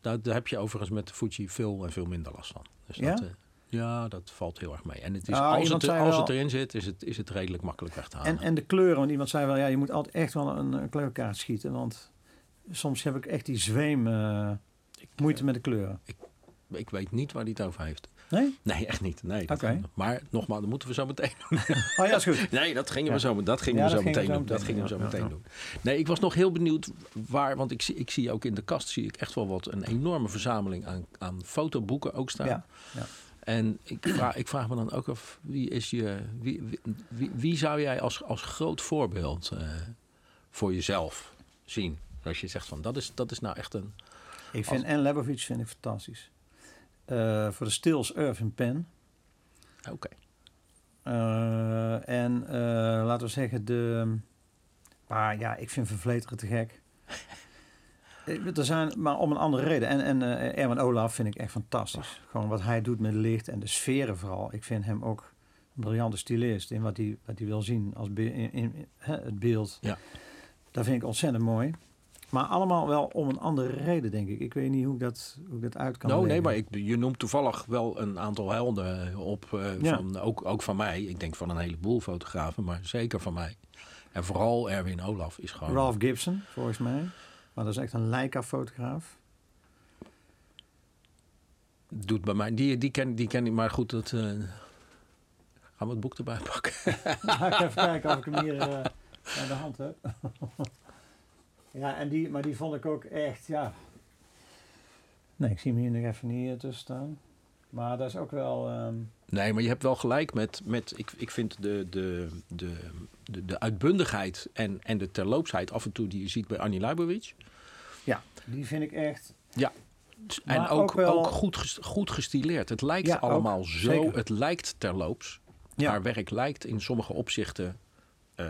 Daar, daar heb je overigens met de Fuji veel en veel minder last van. Dus Ja? Dat, eh, ja, dat valt heel erg mee. En het is, Ah, als, het, als wel- het erin zit, is het, is het redelijk makkelijk weg te halen. En, en de kleuren, want iemand zei wel, ja, je moet altijd echt wel een, een kleurkaart schieten. Want soms heb ik echt die zweem eh, moeite met de kleuren. Ik weet niet waar hij het over heeft. Nee? Nee, echt niet. Nee, dat-. Maar nogmaals, dat moeten we zo meteen doen. Oh ja, is goed. Nee, dat gingen we Ja. zo, dat gingen Ja, we zo meteen doen. Dat gingen we zo meteen doen. Nee, ik was nog heel benieuwd waar, want ik zie, ik zie ook in de kast zie ik echt wel wat een enorme verzameling aan, aan fotoboeken ook staan. Ja, ja. En ik vraag, ik vraag me dan ook af, wie is je, wie, wie, zou jij als, als groot voorbeeld eh, voor jezelf zien? Als je zegt van, dat is, dat is nou echt een, Ik vind en Lebovic vind ik fantastisch. Eh, voor de Stills Irving Pen. oké. Eh, en eh, laten we zeggen de... Maar ja, ik vind Vervleteren te gek. Er zijn, maar om een andere reden. En, en Erwin Olaf vind ik echt fantastisch. Gewoon wat hij doet met licht en de sferen vooral. Ik vind hem ook een briljante stylist in wat hij, wat hij wil zien als be- in, in, in, hè, het beeld. Ja. Dat vind ik ontzettend mooi. Maar allemaal wel om een andere reden, denk ik. Ik weet niet hoe ik dat, hoe ik dat uit kan Nou, nee, maar ik, je noemt toevallig wel een aantal helden op. eh, Ja. van, ook, ook van mij. Ik denk van een heleboel fotografen, maar zeker van mij. En vooral Erwin Olaf is gewoon... Ralph Gibson, volgens mij. Maar dat is echt een Leica-fotograaf. Doet bij mij... Die, die, ken, die ken ik, maar goed, dat... eh, gaan we het boek erbij pakken? Ik even kijken of ik hem hier eh, aan de hand heb. Ja, en die, maar die vond ik ook echt, ja. Nee, ik zie hem hier nog even niet eh, tussen staan. Maar dat is ook wel... ehm, Nee, maar je hebt wel gelijk met. met ik, ik vind de, de, de, de, de uitbundigheid en, en de terloopsheid af en toe die je ziet bij Annie Leibovitz. ja, die vind ik echt... Ja. En ook, ook wel- ook goed, goed gestileerd. Het lijkt Ja, ook, allemaal zo. zeker. Het lijkt terloops. Ja. Haar werk lijkt in sommige opzichten eh,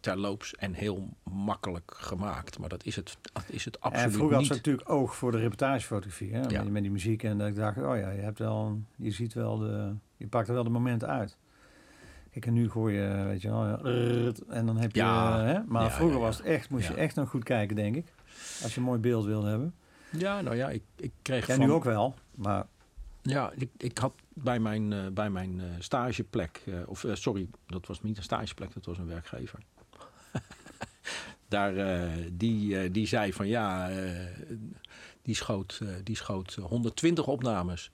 terloops en heel makkelijk gemaakt. Maar dat is het, dat is het absoluut en vroeger had niet. ze natuurlijk oog voor de reportagefotografie. Hè? Ja. Met, met die muziek. En dat ik dacht, oh ja, je hebt wel... Je ziet wel de... Je pakt er wel de momenten uit. Kijk, en nu gooi je, weet je wel... En dan heb je... Ja. hè? Maar Ja, vroeger was het echt... Moest je echt nog goed kijken, denk ik. Als je een mooi beeld wilde hebben. Ja, nou ja, ik, ik kreeg Ja, van, nu ook wel. Maar Ja, ik, ik had bij mijn, eh, bij mijn eh, stageplek, eh, of sorry, dat was niet een stageplek, dat was een werkgever. Daar, die, die zei van ja, die, schoot, die schoot 120 opnames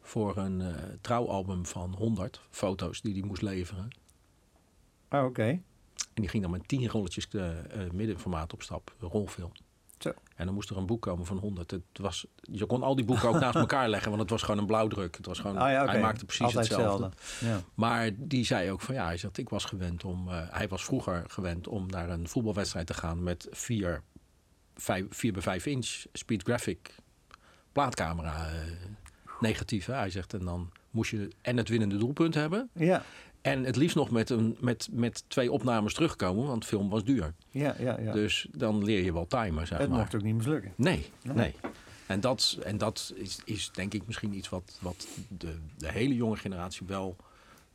voor een trouwalbum van 100 foto's die hij moest leveren. oh, oké. En die ging dan met 10 rolletjes middenformaat op stap, rolfilm. Zo. En dan moest er een boek komen van 100. Het was, je kon al die boeken ook naast elkaar leggen, want het was gewoon een blauwdruk. Het was gewoon, Ah, ja. Hij maakte precies Altijd hetzelfde. Ja. Maar die zei ook van ja, hij zegt, ik was gewend om, uh, hij was vroeger gewend om naar een voetbalwedstrijd te gaan met 4 bij 5 inch speed graphic plaatcamera uh, negatief. Hè? Hij zegt en dan moest je en het winnende doelpunt hebben. Ja. En het liefst nog met, een, met, met twee opnames terugkomen, want film was duur. Ja, ja, ja. Dus dan leer je wel timen, zeg het maar. mocht ook niet mislukken. Nee, nee. nee. En dat, en dat is, is denk ik misschien iets wat, wat de, de hele jonge generatie wel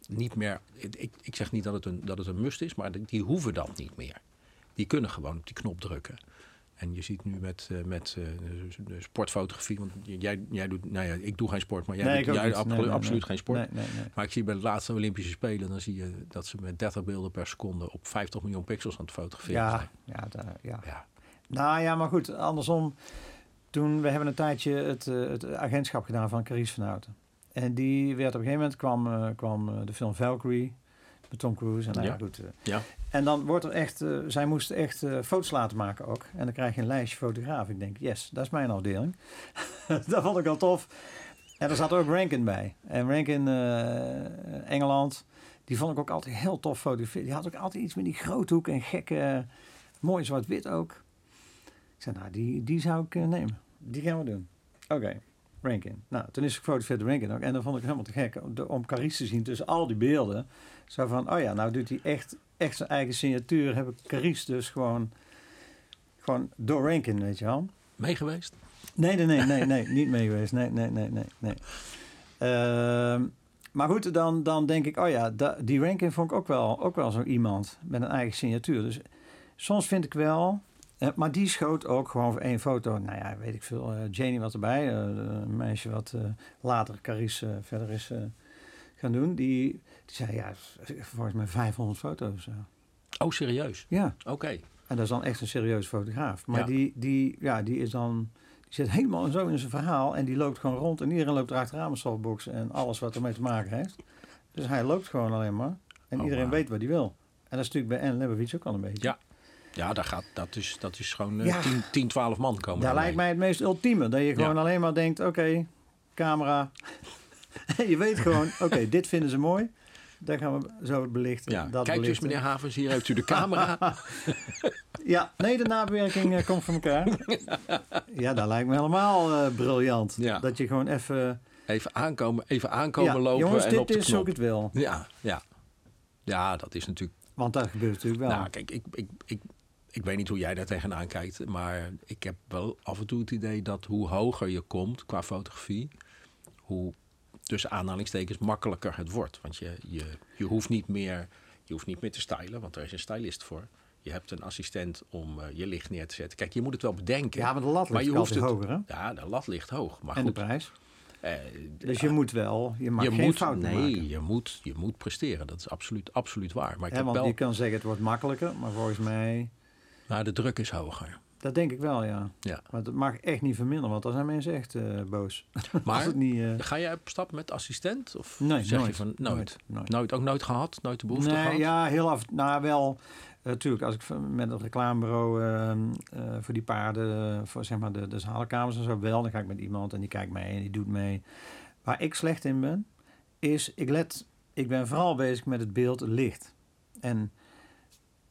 niet meer... Ik, ik zeg niet dat het, een, dat het een must is, maar die hoeven dat niet meer. Die kunnen gewoon op die knop drukken. En je ziet nu met, uh, met uh, de sportfotografie, want jij, jij doet, nou ja, ik doe geen sport, maar jij nee, doet jij absoluut, nee, nee, absoluut nee. geen sport. Maar ik zie bij de laatste Olympische Spelen, dan zie je dat ze met 30 beelden per seconde op 50 miljoen pixels aan het fotograferen ja, zijn. Ja, daar, ja. ja. Nou ja, maar goed, andersom. Toen, we hebben een tijdje het, uh, het agentschap gedaan van Carice van Houten. En die werd op een gegeven moment, kwam, kwam de film Valkyrie met Tom Cruise. En, nou, ja. goed, ja. en dan wordt er echt, uh, zij moesten echt uh, foto's laten maken ook. En dan krijg je een lijstje fotograaf. Ik denk, yes, dat is mijn afdeling. dat vond ik al tof. En er zat ook Rankin bij. En Rankin, uh, Engeland, die vond ik ook altijd heel tof fotograferen. Die had ook altijd iets met die groothoek en gekke, mooi zwart-wit ook. Ik zei, nou, die, die zou ik nemen. Die gaan we doen. Oké, okay. Rankin. Nou, toen is ik gefotografeerd door Rankin ook. En dan vond ik helemaal te gek om, om Carice te zien tussen al die beelden. Zo van, oh ja, nou doet hij echt, echt zijn eigen signatuur. Heb ik Carice dus gewoon, gewoon door Rankin, weet je wel. Mee geweest? Nee, nee, nee, nee, nee niet mee geweest. Nee, nee, nee, nee, nee. Uh, maar goed, dan, dan denk ik, oh ja, die Rankin vond ik ook wel, ook wel zo iemand met een eigen signatuur. Dus soms vind ik wel, uh, maar die schoot ook gewoon voor één foto. Nou ja, weet ik veel. Uh, Janie wat erbij, uh, een meisje wat uh, later Carice verder is gaan doen. Die, die zei, ja, volgens mij 500 foto's. Oh, serieus? Ja. Oké. Okay. En dat is dan echt een serieus fotograaf. Maar Ja. die, die, ja, die is dan... Die zit helemaal zo in zijn verhaal. En die loopt gewoon rond. En iedereen loopt erachteraan met softbox. En alles wat ermee te maken heeft. Dus hij loopt gewoon alleen maar. En Oh, iedereen weet wat hij wil. En dat is natuurlijk bij Anne Lebovich ook al een beetje. Ja. Ja, daar gaat, dat, is, dat is gewoon uh, Ja. 10, 10, 12 man komen. Dat erbij. lijkt mij het meest ultieme. Dat je gewoon Ja. alleen maar denkt, oké, camera. je weet gewoon, oké, dit vinden ze mooi. Dat gaan we zo belichten. Ja. dat Kijk dus, belichten. meneer Havens, hier heeft u de camera. Ja, nee, de nabewerking eh, komt van elkaar. ja, dat lijkt me helemaal eh, briljant. Ja. Dat je gewoon even... Even aankomen, even aankomen ja, lopen jongens, en dit op is knop. ik het wil. Ja, ja. Ja, dat is natuurlijk... Want dat gebeurt natuurlijk wel. Nou, kijk, ik, ik, ik, ik weet niet hoe jij daar tegenaan kijkt. Maar ik heb wel af en toe het idee dat hoe hoger je komt qua fotografie... hoe tussen aanhalingstekens makkelijker het wordt. Want je, je, je, hoeft niet meer, je hoeft niet meer te stylen, want er is een stylist voor. Je hebt een assistent om uh, je licht neer te zetten. Kijk, je moet het wel bedenken. ja, maar de lat ligt je hoeft altijd het, hoger, hè? Ja, de lat ligt hoog. Maar en goed, de prijs. eh, Dus je moet wel, je mag je geen moet, fouten nee, maken. je moet, je moet presteren. Dat is absoluut, absoluut waar. Maar ik heb want wel, je kan zeggen het wordt makkelijker, maar volgens mij... maar de druk is hoger. Dat denk ik wel, ja. Ja. Maar dat mag echt niet verminderen, want dan zijn mensen echt eh, boos. Maar het niet... eh, ga jij op stap met assistent? Of Nee, zeg nooit. je van nooit? Nooit, nooit. Nooit, ook nooit gehad? Nooit de behoefte nee, gehad? ja, heel af. Nou, wel. Natuurlijk, als ik met het reclamebureau eh, eh, voor die paarden, voor zeg maar de, de zalenkamers en zo, wel, dan ga ik met iemand en die kijkt mee en die doet mee. Waar ik slecht in ben, is ik let, ik ben vooral bezig met het beeld, het licht. En,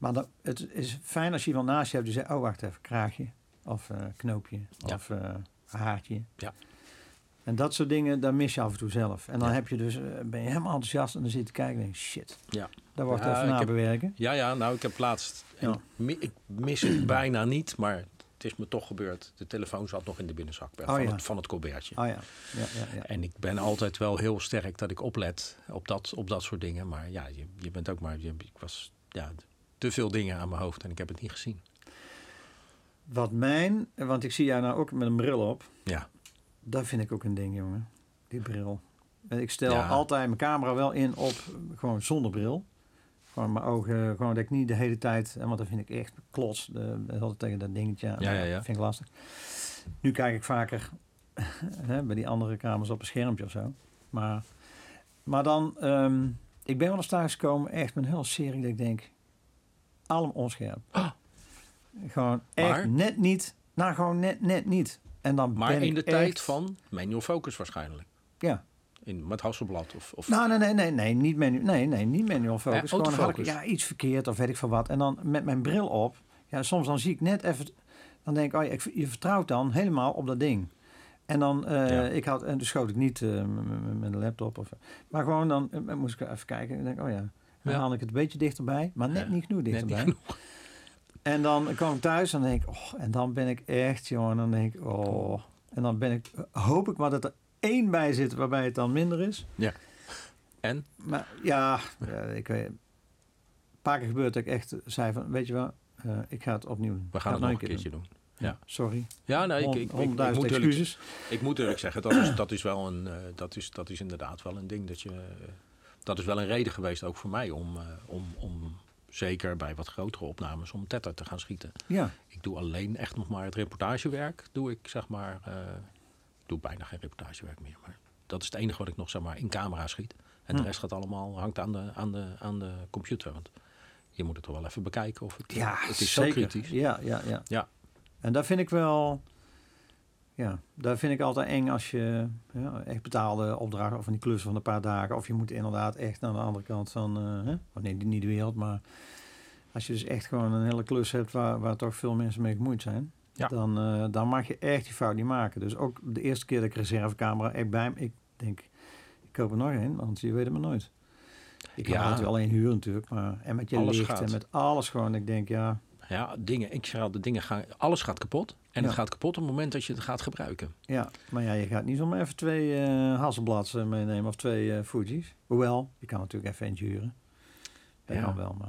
maar dat, het is fijn als je iemand naast je hebt die zegt, oh wacht even, kraagje. Of eh, knoopje. Ja. Of eh, haartje. Ja. En dat soort dingen, daar mis je af en toe zelf. En dan heb je dus, eh, ben je helemaal enthousiast en dan zit je te kijken en denk shit, Ja. daar wordt even ik heb- nabewerken. Ja, ja, nou, ik heb laatst. en ik mis het bijna niet, maar het is me toch gebeurd. De telefoon zat nog in de binnenzak Oh, van, ja. het, van het colbertje. Oh ja, ja, ja, ja. En ik ben altijd wel heel sterk dat ik oplet op dat, op dat soort dingen. Maar ja, je, je bent ook maar. Je, ik was ja, te veel dingen aan mijn hoofd en ik heb het niet gezien. Wat mijn, want ik zie jou nou ook met een bril op. Ja, Dat vind ik ook een ding, jongen. Die bril. En Ik stel Ja. altijd mijn camera wel in op gewoon zonder bril. Gewoon mijn ogen, gewoon dat ik niet de hele tijd, en want dan vind ik echt klots, altijd tegen dat dingetje. Ja, ja, ja. Vind ik lastig. Nu kijk ik vaker hè, bij die andere kamers op een schermpje of zo. Maar, maar dan, ehm, ik ben wel eens thuis gekomen, echt met een heel serie dat ik denk, allemaal onscherp. Ah. Gewoon echt Maar? net niet, nou gewoon net, net niet. En dan maar in de tijd van manual focus waarschijnlijk. Ja. In, met Hasselblad of, of Nou, nee, nee, nee, nee, niet menu, nee, nee, niet manual focus. Ja, Gewoon dan ik ja, iets verkeerd of weet ik veel wat. En dan met mijn bril op, ja, soms dan zie ik net even, dan denk ik, oh ja, ik, je vertrouwt dan helemaal op dat ding. En dan, eh, Ja. ik had, en dus schoot ik niet m- met een laptop of, maar gewoon dan eh, moest ik even kijken en denk, oh ja, dan Ja. haal ik het een beetje dichterbij, maar net Ja, niet genoeg net niet dichterbij. genoeg. En dan kwam ik thuis en dan denk ik, oh, en dan ben ik echt, jongen, dan denk ik, oh, en dan ben ik, hoop ik maar dat er één bij zit waarbij het dan minder is. En? Maar ja, ja, ik weet. Een paar keer gebeurt dat ik echt zei van, weet je wel, eh, ik ga het opnieuw doen. We gaan ga het nog een keer keertje doen. doen. Ja. Sorry. Ja, nou, ik, ik, ik, moet eerlijk, ik moet eerlijk zeggen, dat is, dat is wel een, eh, dat is, dat is inderdaad wel een ding dat je, eh, dat is wel een reden geweest ook voor mij om, eh, om, om zeker bij wat grotere opnames om tetter te gaan schieten. Ja, Ik doe alleen echt nog maar het reportagewerk. Doe ik zeg maar, eh, ik doe bijna geen reportagewerk meer. Maar dat is het enige wat ik nog zeg maar in camera schiet. En de Hm. rest gaat allemaal, hangt aan de, aan, de, aan de computer. Want je moet het toch wel even bekijken of het, ja het is zeker. zo kritisch. Ja, ja, ja. Ja. En dat vind ik wel, ja, daar vind ik altijd eng als je ja, echt betaalde opdrachten of van die klussen van een paar dagen. Of je moet inderdaad echt aan de andere kant van, eh, hè? Nee, niet de wereld, maar als je dus echt gewoon een hele klus hebt waar, waar toch veel mensen mee gemoeid zijn. Ja. Dan, eh, dan mag je echt die fout niet maken. Dus ook de eerste keer dat ik reservecamera echt bij me, ik denk, ik koop er nog een, want je weet het maar nooit. Ik Ja. altijd alleen huren natuurlijk, maar en met je Alles licht gaat. en met alles gewoon. Ik denk, ja, Ja, dingen, ik zeg altijd, dingen gaan, alles gaat kapot. En Ja. het gaat kapot op het moment dat je het gaat gebruiken. Ja, maar ja, je gaat niet zomaar even twee Hasselblads eh, meenemen of twee eh Fuji's. Hoewel, je kan natuurlijk even eentje huren. Dat Ja. kan wel, maar...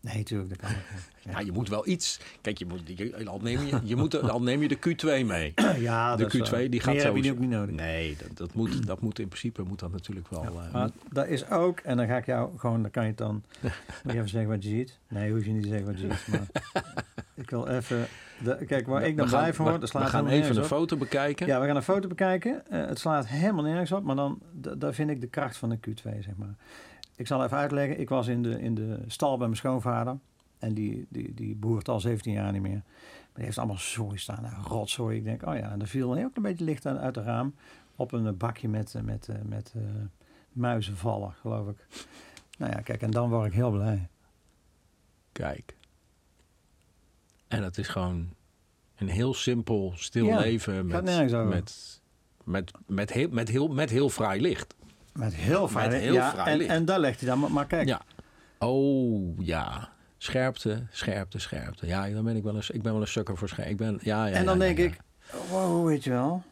Nee, natuurlijk, dat kan ook. Ja. je moet wel iets. Kijk, je moet, je, al, neem je, je moet, al neem je de Q2 mee. Ja, De dat is Q2 waar. die gaat Meer heb je sowieso- ook niet nodig. Nee, dat, dat, moet, dat moet in principe moet dat natuurlijk wel. eh, Maar dat is ook, en dan ga ik jou gewoon, dan kan je het dan moet je even zeggen wat je ziet. Nee, hoef je niet te zeggen wat je ziet. Maar ik wil even, de, kijk, waar ik dan gaan- blij van word, dat slaat We gaan even een op. foto bekijken. Ja, we gaan een foto bekijken. Eh, het slaat helemaal nergens op, maar dan da- daar vind ik de kracht van de Q2, zeg maar. Ik zal even uitleggen. Ik was in de, in de stal bij mijn schoonvader. En die, die, die boert al 17 jaar niet meer. Maar die heeft allemaal zooi staan. Nou, rotzooi. Ik denk, oh ja. En er viel een heel klein beetje licht uit, uit het raam. Op een bakje met, eh, met, eh, met eh, muizenvallen, geloof ik. Nou ja, kijk. En dan word ik heel blij. Kijk. En het is gewoon een heel simpel, stil Ja, leven met, met, met, met, heel, met, heel, met heel fraai licht. Met heel fijn. heel ja, fraai en, licht. en daar legt hij dan. Maar, maar kijk. Ja. Oh ja. Scherpte, scherpte, scherpte. Ja, dan ben ik wel een, ik ben wel een sukker voor scherpte. Ik ben, ja, ja, en dan ja, denk ja, ik, wow, weet je wel.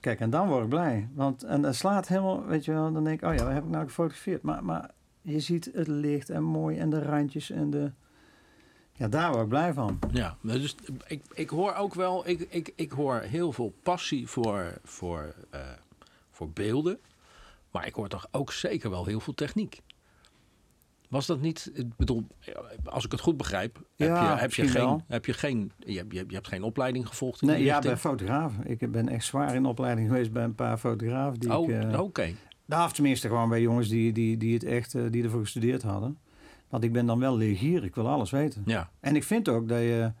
Kijk, en dan word ik blij. Want en het slaat helemaal, weet je wel. Dan denk ik, oh ja, wat heb ik nou gefotografeerd? Maar, maar je ziet het licht en mooi en de randjes en de... Ja, daar word ik blij van. Ja, dus ik, ik hoor ook wel, ik, ik, ik hoor heel veel passie voor, voor, eh, voor beelden. Maar ik hoor toch ook zeker wel heel veel techniek. Was dat niet, ik bedoel, als ik het goed begrijp, heb, Ja, je, heb, je, geen, wel. heb je geen, je hebt, je geen opleiding gevolgd in Nee, ja, bij fotografen. Ik ben echt zwaar in opleiding geweest bij een paar fotografen. Die Oh, eh, oké. Nou, of tenminste gewoon bij jongens die, die, die het echt, eh, die ervoor gestudeerd hadden. Want ik ben dan wel leergierig, ik wil alles weten. Ja, En ik vind ook dat je,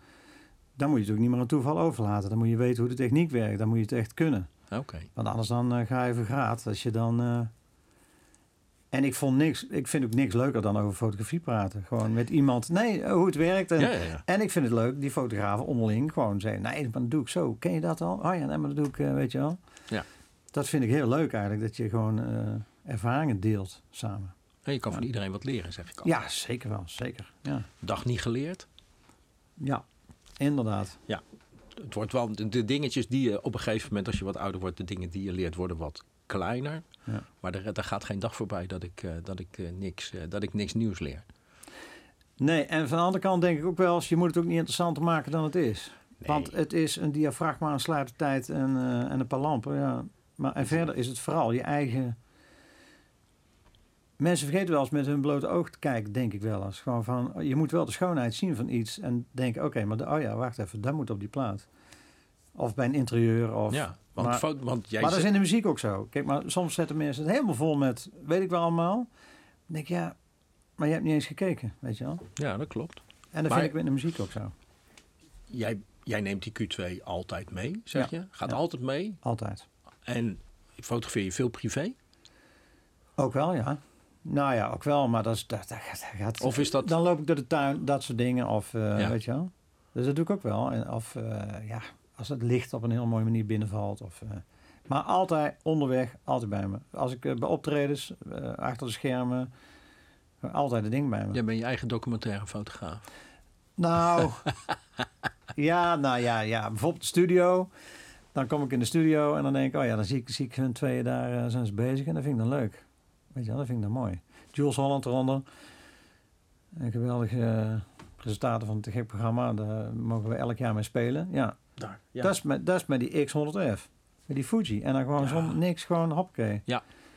dan moet je het ook niet meer aan toeval overlaten. Dan moet je weten hoe de techniek werkt, dan moet je het echt kunnen. Oké. Want anders dan eh, ga je vergraat. Als je dan... eh, En ik vond niks... Ik vind ook niks leuker dan over fotografie praten. Gewoon met iemand... Nee, eh, hoe het werkt. En, Ja, ja, ja. en ik vind het leuk, die fotografen onderling gewoon zeggen... Nee, maar dat doe ik zo. Ken je dat al? Oh ja, nee, maar dat doe ik, weet je wel. Ja. Dat vind ik heel leuk eigenlijk. Dat je gewoon eh, ervaringen deelt samen. En je kan van iedereen wat leren, zeg ik al. Ja, zeker wel. Zeker. Ja, Dag niet geleerd. ja inderdaad. Het wordt wel, de, dingetjes die je op een gegeven moment, als je wat ouder wordt, de dingen die je leert worden wat kleiner. Ja. Maar er, er gaat geen dag voorbij dat ik, eh, dat, ik, eh, niks, eh, dat ik niks nieuws leer. Nee, en van de andere kant denk ik ook wel... eens, je moet het ook niet interessanter maken dan het is. Nee. Want het is een diafragma, een sluitertijd en, eh, en een paar lampen. Ja. Maar en verder is het vooral je eigen... Mensen vergeten wel eens met hun blote oog te kijken, denk ik wel eens. Gewoon van, je moet wel de schoonheid zien van iets en denken, oké, maar de, oh ja, wacht even, dat moet op die plaat. Of bij een interieur. Of, ja, want, maar- fo- want jij maar dat is in de muziek ook zo. Kijk, maar soms zetten mensen het helemaal vol met, weet ik wel allemaal. Dan denk ik, ja, maar je hebt niet eens gekeken, weet je wel. Ja, dat klopt. En dat Maar- vind ik in de muziek ook zo. Jij, jij neemt die Q2 altijd mee, zeg Ja. je? Gaat Ja. altijd mee. Altijd. En fotografeer je veel privé? Ook wel, ja. Nou ja, ook wel, maar dat, is, dat, dat, gaat-. Of is dat- Dan loop ik door de tuin, dat soort dingen, of eh, Ja. weet je wel. Dus dat doe ik ook wel. En, of eh, ja, als het licht op een heel mooie manier binnenvalt. Of, eh, maar altijd onderweg, altijd bij me. Als ik bij optredens, achter de schermen, altijd een ding bij me. Jij bent je eigen documentaire fotograaf. Nou, ja, nou ja, ja, bijvoorbeeld de studio. Dan kom ik in de studio en dan denk ik, oh ja, dan zie ik, zie ik hun tweeën daar zijn ze bezig en dat vind ik dan leuk. Weet je wel, dat vind ik dan mooi. Jules Holland eronder. Een geweldige eh, presentator van het te gek programma. Daar mogen we elk jaar mee spelen. Ja, Daar. Ja. Dat, is met, dat is met die X100F. Met die Fuji. En dan gewoon Ja. zonder niks, gewoon hoppakee.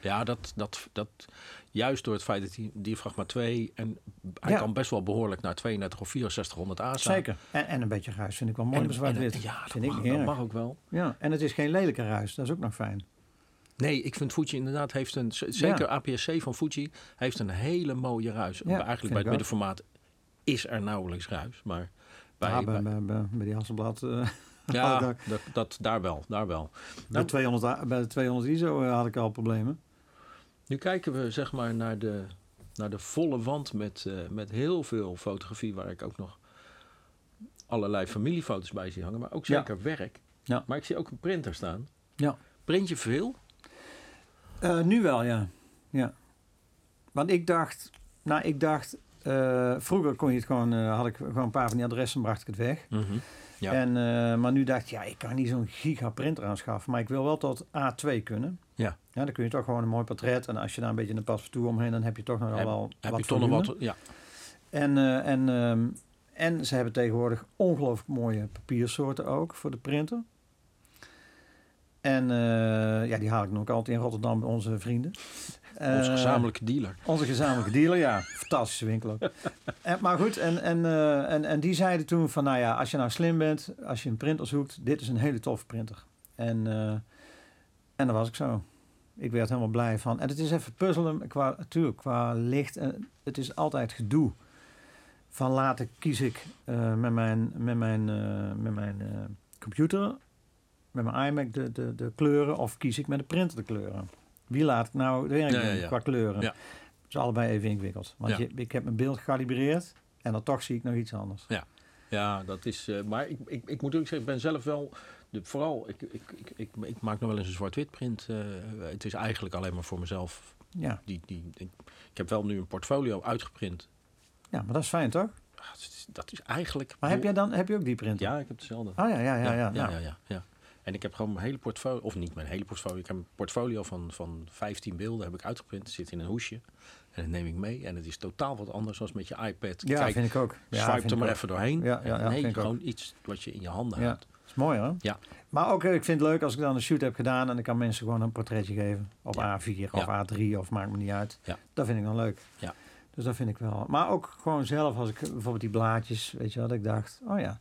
Ja, dat, dat, dat juist door het feit dat die diafragma 2 en hij Ja. kan best wel behoorlijk naar 32 of 6400 A staan. Zeker. En, en een beetje ruis vind ik wel mooi En, en- ja, dat, vind ik mag, niet dat mag ook wel. Ja, en het is geen lelijke ruis. Dat is ook nog fijn. Nee, ik vind Fuji inderdaad heeft een, zeker APS-C van Fuji heeft een hele mooie ruis. Eigenlijk bij het middenformaat is er nauwelijks ruis, maar bij, ja, bij, bij- bij, bij, bij die Hasselblad. eh, ja, dat- daar wel, daar wel. bij, 200, a- bij de 200 ISO eh, had ik al problemen. Nu kijken we zeg maar naar de, naar de volle wand met, eh, met heel veel fotografie, waar ik ook nog allerlei familiefoto's bij zie hangen, maar ook Ja. zeker werk. Ja. Maar ik zie ook een printer staan. Ja. Print je veel? Eh, nu wel, ja. ja. Want ik dacht, nou, ik dacht, eh, vroeger kon je het gewoon, eh, had ik gewoon een paar van die adressen, bracht ik het weg. Ja. En, maar nu dacht ik, ja, ik kan niet zo'n giga printer aanschaffen, maar ik wil wel tot A2 kunnen. Ja. ja. Dan kun je toch gewoon een mooi portret en als je daar een beetje een paspartout omheen, dan heb je toch nog Heb- wel Heb wat je toch wat? Ja. En, en, ehm, en ze hebben tegenwoordig ongelooflijk mooie papiersoorten ook voor de printer. En eh, ja, die haal ik nog altijd in Rotterdam bij onze vrienden. Onze Eh, gezamenlijke dealer. Onze gezamenlijke dealer, ja. Fantastische winkel ook. En, maar goed, en, en, eh, en, en die zeiden toen van, nou ja, als je nou slim bent, als je een printer zoekt, dit is een hele toffe printer. En, eh, en dat was ik zo. Ik werd helemaal blij van. En het is even puzzelen, qua, natuurlijk, qua licht. En het is altijd gedoe. Van later kies ik eh, met mijn, met mijn, eh, met mijn eh, computer, met mijn iMac de, de, de kleuren, of kies ik met de printer de kleuren. Wie laat ik nou de werk Ja, ja, ja. qua kleuren? Ja. Het is allebei even ingewikkeld. Want Ja. je, ik heb mijn beeld gekalibreerd en dan toch zie ik nog iets anders. Ja, dat is. eh, maar ik, ik, ik moet ook zeggen, ik ben zelf wel. De, vooral, ik, ik, ik, ik, ik maak nog wel eens een zwart-wit print. eh, het is eigenlijk alleen maar voor mezelf. Ja, Die, die, ik, ik heb wel nu een portfolio uitgeprint. ja maar dat is fijn toch? Ah, dat, is, dat is eigenlijk. Maar heb jij dan heb je ook die printer? Ja, ik heb hetzelfde. Oh ja, ja, ja. ja, ja, ja, ja, ja. En ik heb gewoon mijn hele portfolio, of niet mijn hele portfolio, ik heb een portfolio van, van 15 beelden heb ik uitgeprint. Zit in een hoesje en dat neem ik mee. En het is totaal wat anders dan met je iPad. Ja, Kijk, vind ik ook. Ja, swipe er maar ook. even doorheen. Ja, ja, ja, nee, ook. gewoon iets wat je in je handen Ja. houdt. is mooi hoor. Ja. Maar ook, eh, ik vind het leuk als ik dan een shoot heb gedaan en ik kan mensen gewoon een portretje geven. Op Ja. A4 of A3 of maakt me niet uit. Ja. Dat vind ik dan leuk. Ja. Dus dat vind ik wel. Maar ook gewoon zelf als ik bijvoorbeeld die blaadjes, weet je wat, ik dacht, oh ja.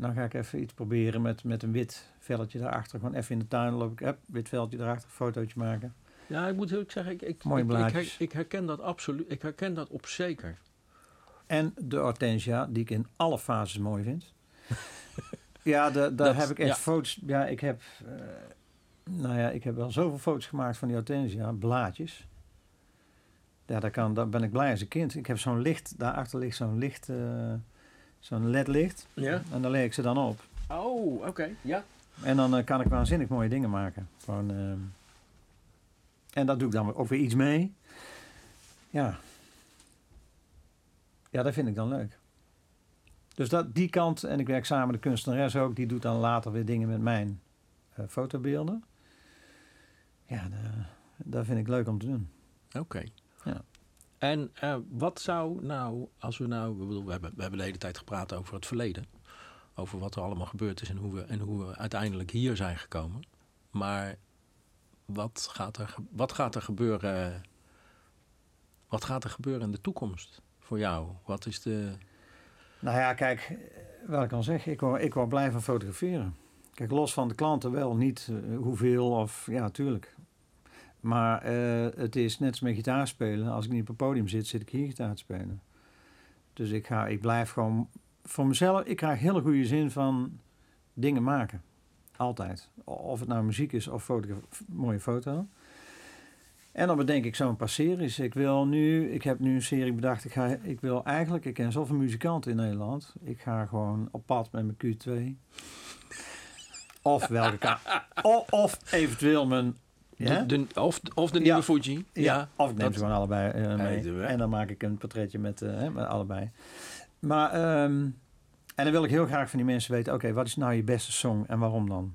Dan ga ik even iets proberen met, met een wit velletje daarachter. Gewoon even in de tuin loop ik, heb wit velletje daarachter, fotootje maken. Ja, ik moet heel erg zeggen, ik, ik, ik, ik, ik herken dat absoluut. Ik herken dat op zeker. En de hortensia, die ik in alle fases mooi vind. ja, de, daar heb ik echt ja. foto's. Ja, ik heb. eh, Nou ja, ik heb wel zoveel foto's gemaakt van die hortensia, blaadjes. Ja, daar, kan, daar ben ik blij als een kind. Ik heb zo'n licht, daarachter ligt zo'n licht, eh, zo'n ledlicht. Ja. En daar leg ik ze dan op. Oh, oké. Ja. En dan eh, kan ik waanzinnig mooie dingen maken. Gewoon, ehm, en dat doe ik dan ook weer iets mee. Ja. Ja, dat vind ik dan leuk. Dus dat, die kant, en ik werk samen met de kunstenares ook, die doet dan later weer dingen met mijn eh, fotobeelden. Ja, da- dat vind ik leuk om te doen. Oké. Ja. En eh, wat zou nou, als we nou, we, hebben, we hebben de hele tijd gepraat over het verleden. Over wat er allemaal gebeurd is en hoe we, en hoe we uiteindelijk hier zijn gekomen. Maar wat gaat er, wat gaat er gebeuren? Wat gaat er gebeuren in de toekomst voor jou? Wat is de. Nou ja, kijk, eh, wat ik kan zeggen, ik word, ik word blij van fotograferen. Kijk, los van de klanten wel, niet eh, hoeveel of, ja, tuurlijk. Maar eh, het is net als met gitaar spelen. Als ik niet op het podium zit, zit ik hier gitaar te spelen. Dus ik, ga, ik blijf gewoon voor mezelf, ik krijg hele goede zin van dingen maken. Altijd. Of het nou muziek is of mooie foto. En dan bedenk ik zo'n paar series. Ik wil nu, ik heb nu een serie bedacht. Ik, ga, ik wil eigenlijk, ik ken zoveel muzikanten in Nederland. Ik ga gewoon op pad met mijn Q2. Of welke of eventueel mijn. Ja? De, de- of, of de Ja. nieuwe Fuji? Ja, of ik neem dat- ze gewoon allebei eh, mee. En dan maak ik een portretje met, eh, met allebei. Maar, ehm, en dan wil ik heel graag van die mensen weten... oké, wat is nou je beste song en waarom dan?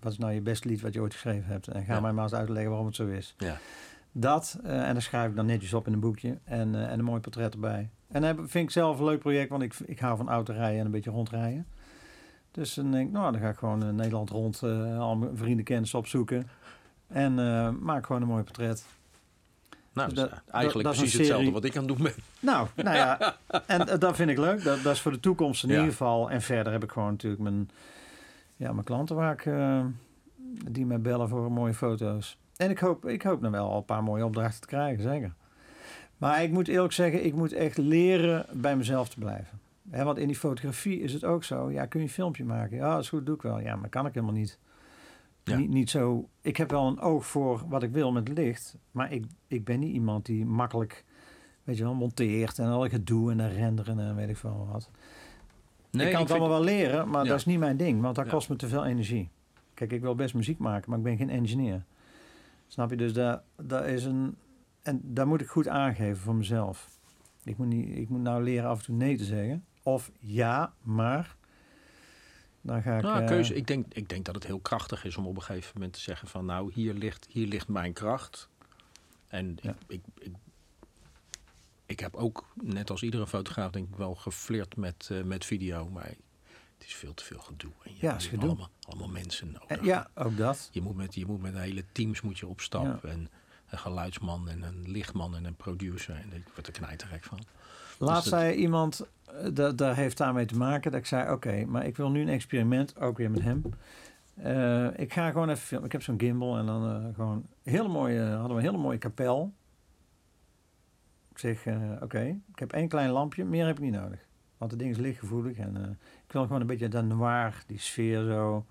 Wat is nou je beste lied wat je ooit geschreven hebt? En ga Ja. mij maar eens uitleggen waarom het zo is. Ja. Dat, eh, en dan schrijf ik dan netjes op in een boekje. En, en een mooi portret erbij. En dat vind ik zelf een leuk project... want ik, ik hou van autorijden en een beetje rondrijden. Dus dan denk ik, nou, dan ga ik gewoon Nederland rond... eh, al mijn vrienden kennis opzoeken... En eh, maak gewoon een mooi portret. Nou, Dus dat eigenlijk dat precies hetzelfde wat ik aan het doen ben. Nou, nou ja, en eh, dat vind ik leuk. Dat, dat is voor de toekomst in Ja. ieder geval. En verder heb ik gewoon natuurlijk mijn, ja, mijn klanten waar ik, eh, die mij bellen voor mooie foto's. En ik hoop, ik hoop nog wel al een paar mooie opdrachten te krijgen, zeker. Maar ik moet eerlijk zeggen, ik moet echt leren bij mezelf te blijven. Want in die fotografie is het ook zo. Ja, kun je een filmpje maken? Ja, dat is goed, doe ik wel. Ja, maar kan ik helemaal niet. Ja. Niet, niet zo. Ik heb wel een oog voor wat ik wil met licht. Maar ik, ik ben niet iemand die makkelijk, weet je wel, monteert en al gedoe en dan renderen en weet ik veel wat. ik kan het allemaal wel leren, maar Ja. dat is niet mijn ding, want dat Ja. kost me te veel energie. Kijk, ik wil best muziek maken, maar ik ben geen engineer. Snap je? Dus daar, daar is een. En daar moet ik goed aangeven voor mezelf. Ik moet, niet, ik moet nou leren af en toe nee te zeggen. Of ja, maar. Dan ga ik. Nou, eh, keuze. Ik denk, ik denk dat het heel krachtig is om op een gegeven moment te zeggen van nou, hier ligt, hier ligt mijn kracht. En Ja. ik, ik, ik, ik heb ook, net als iedere fotograaf, denk ik wel geflirt met, eh, met video. Maar het is veel te veel gedoe. En je, Ja, hebt gedoe. Allemaal, allemaal mensen nodig. eh, ja, ook dat. Je moet met, je moet met hele teams moet je op stap. En een geluidsman en een lichtman en een producer. En ik word er knijterrek van. Laatst dat- zei iemand, eh, dat, daar heeft daarmee te maken, dat ik zei: Oké, maar ik wil nu een experiment, ook weer met hem. Eh, ik ga gewoon even filmen. Ik heb zo'n gimbal en dan eh, gewoon een hele mooie, hadden we een hele mooie kapel. Ik zeg: Oké, ik heb één klein lampje, meer heb ik niet nodig. Want het ding is lichtgevoelig en ik wil gewoon een beetje dat noir, die sfeer zo.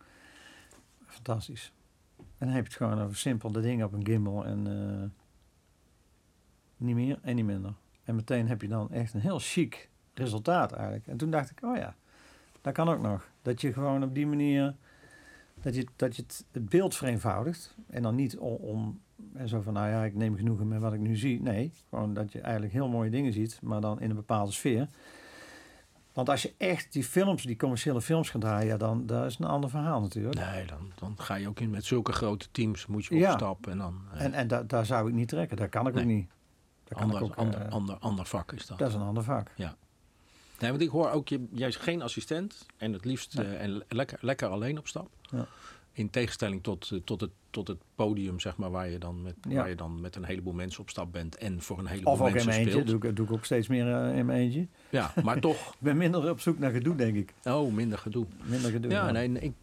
Fantastisch. En dan heb je het gewoon over simpel de dingen op een gimbal en niet meer en niet minder. En meteen heb je dan echt een heel chic resultaat eigenlijk. En toen dacht ik, oh ja, dat kan ook nog. Dat je gewoon op die manier, dat je, dat je het, het beeld vereenvoudigt. En dan niet om, om en zo van, nou ja, ik neem genoegen met wat ik nu zie. Nee, gewoon dat je eigenlijk heel mooie dingen ziet, maar dan in een bepaalde sfeer. Want als je echt die films, die commerciële films gaat draaien, ja, dan dat is een ander verhaal natuurlijk. Nee, dan, dan ga je ook in met zulke grote teams. Moet je op Ja. stap en dan... eh, En, en da, daar zou ik niet trekken. Dat kan ik Nee. ook niet. Dat ander, ook, ander, eh, ander, ander vak is dat. dat is een ander vak. Nee, want ik hoor ook, je, jij is geen assistent en het liefst Nee. eh, en lekker, lekker alleen op stap. Ja. In tegenstelling tot, eh, tot, het, tot het podium, zeg maar, waar je, dan met, Ja. waar je dan met een heleboel mensen op stap bent en voor een heleboel Of ook in mensen mijn eentje. speelt. Doe ik, doe ik ook steeds meer in mijn eentje. Ja, maar toch, Ik ben minder op zoek naar gedoe, denk ik. oh, minder gedoe. Minder gedoe. Ja, nee, ik,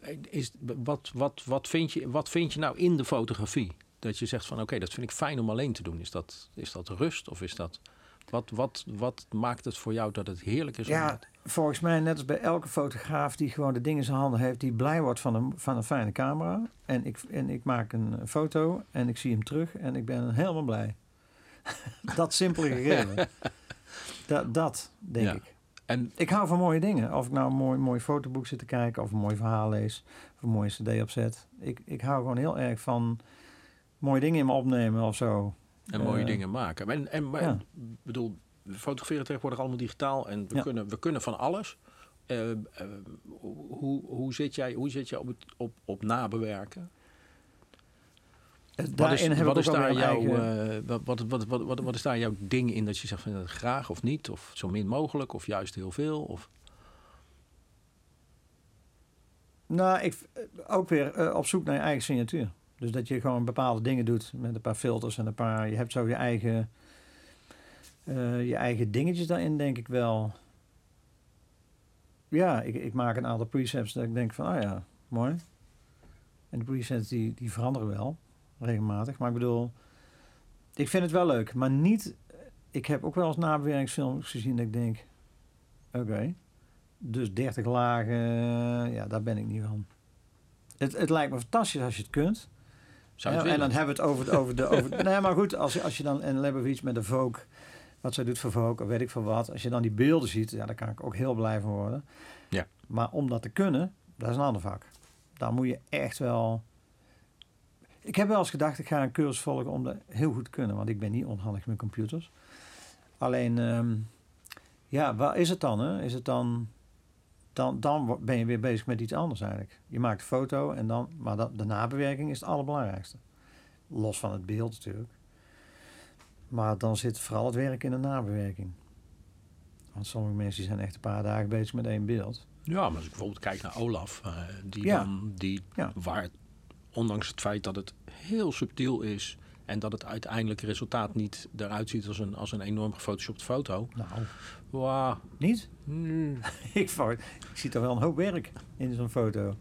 ik, is, wat, wat, wat, vind je, wat vind je nou in de fotografie? Dat je zegt van oké, dat vind ik fijn om alleen te doen. Is dat, is dat rust of is dat... Wat, wat, wat maakt het voor jou dat het heerlijk is? om Ja, volgens mij, net als bij elke fotograaf die gewoon de dingen in zijn handen heeft, die blij wordt van een, van een fijne camera. En ik, en ik maak een foto en ik zie hem terug en ik ben helemaal blij. dat simpele gegeven. dat, dat, denk Ja. ik. En Ik hou van mooie dingen. Of ik nou een mooi, mooi fotoboek zit te kijken, of een mooi verhaal lees, of een mooie cd opzet. Ik, ik hou gewoon heel erg van mooie dingen in me opnemen of zo. En mooie Eh, dingen maken. En, en maar, ja. ik bedoel, we fotograferen tegenwoordig allemaal digitaal en we, Ja. kunnen, we kunnen van alles. Eh, eh, hoe, hoe zit jij, hoe zit jij op, het, op, op nabewerken? Wat is, daar jouw, eigen- wat, wat, wat, wat, wat, wat is daar jouw ding in dat je zegt van graag of niet? Of zo min mogelijk of juist heel veel? Of, Nou, ik ook weer op zoek naar je eigen signatuur. Dus dat je gewoon bepaalde dingen doet met een paar filters en een paar. Je hebt zo je eigen, eh, je eigen dingetjes daarin, denk ik wel. Ja, ik, ik maak een aantal presets dat ik denk van, ah ja, mooi. En de presets die, die veranderen wel regelmatig. Maar ik bedoel, ik vind het wel leuk, maar niet. Ik heb ook wel eens nabewerkingsfilms gezien dat ik denk, oké. Dus 30 lagen, ja, daar ben ik niet van. Het, het lijkt me fantastisch als je het kunt. Zou Ja, en dan hebben we het over... over, de, over nee, maar goed, als, je- als je dan... En dan hebben we iets met de Vogue. Wat zij doet voor Vogue, of weet ik veel wat. Als je dan die beelden ziet, ja, daar kan ik ook heel blij van worden. Ja. Maar om dat te kunnen, dat is een ander vak. Daar moet je echt wel... Ik heb wel eens gedacht, ik ga een cursus volgen om dat heel goed te kunnen. Want ik ben niet onhandig met computers. Alleen, ehm, ja, waar is het dan? Hè? Is het dan... Dan, dan ben je weer bezig met iets anders eigenlijk. Je maakt een foto en dan... Maar dat, de nabewerking is het allerbelangrijkste. Los van het beeld natuurlijk. Maar dan zit vooral het werk in de nabewerking. Want sommige mensen zijn echt een paar dagen bezig met één beeld. Ja, maar als ik bijvoorbeeld kijk naar Olaf, eh, die Ja. dan, die, Ja. waar, ondanks het feit dat het heel subtiel is en dat het uiteindelijke resultaat niet eruit ziet als een, als een enorm gefotoshopt foto. Nou, Wauw. niet? Hmm. ik, ik zie toch wel een hoop werk in zo'n foto.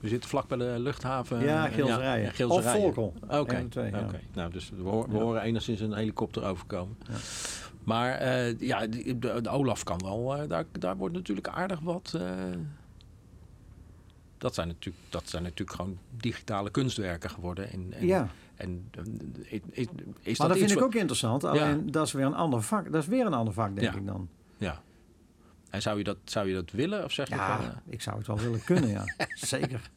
We zitten vlak bij de luchthaven. Ja, Gilserijen. ja. Of Volkel. Oké, ja. nou, dus we, hoor- we Ja. horen enigszins een helikopter overkomen. Ja. Maar eh, ja, de, de Olaf kan wel, eh, daar, daar wordt natuurlijk aardig wat... eh, dat, zijn natuurlijk, dat zijn natuurlijk gewoon digitale kunstwerken geworden. En, en, ja, en eh, is, maar dat vind ik ook interessant. Alleen dat is weer een ander vak. Dat is weer een ander vak, denk Ja. ik dan. Ja. En zou je, dat, zou je dat willen? Of zeg je van, Ja, eh, ik zou het wel willen kunnen, ja. Zeker.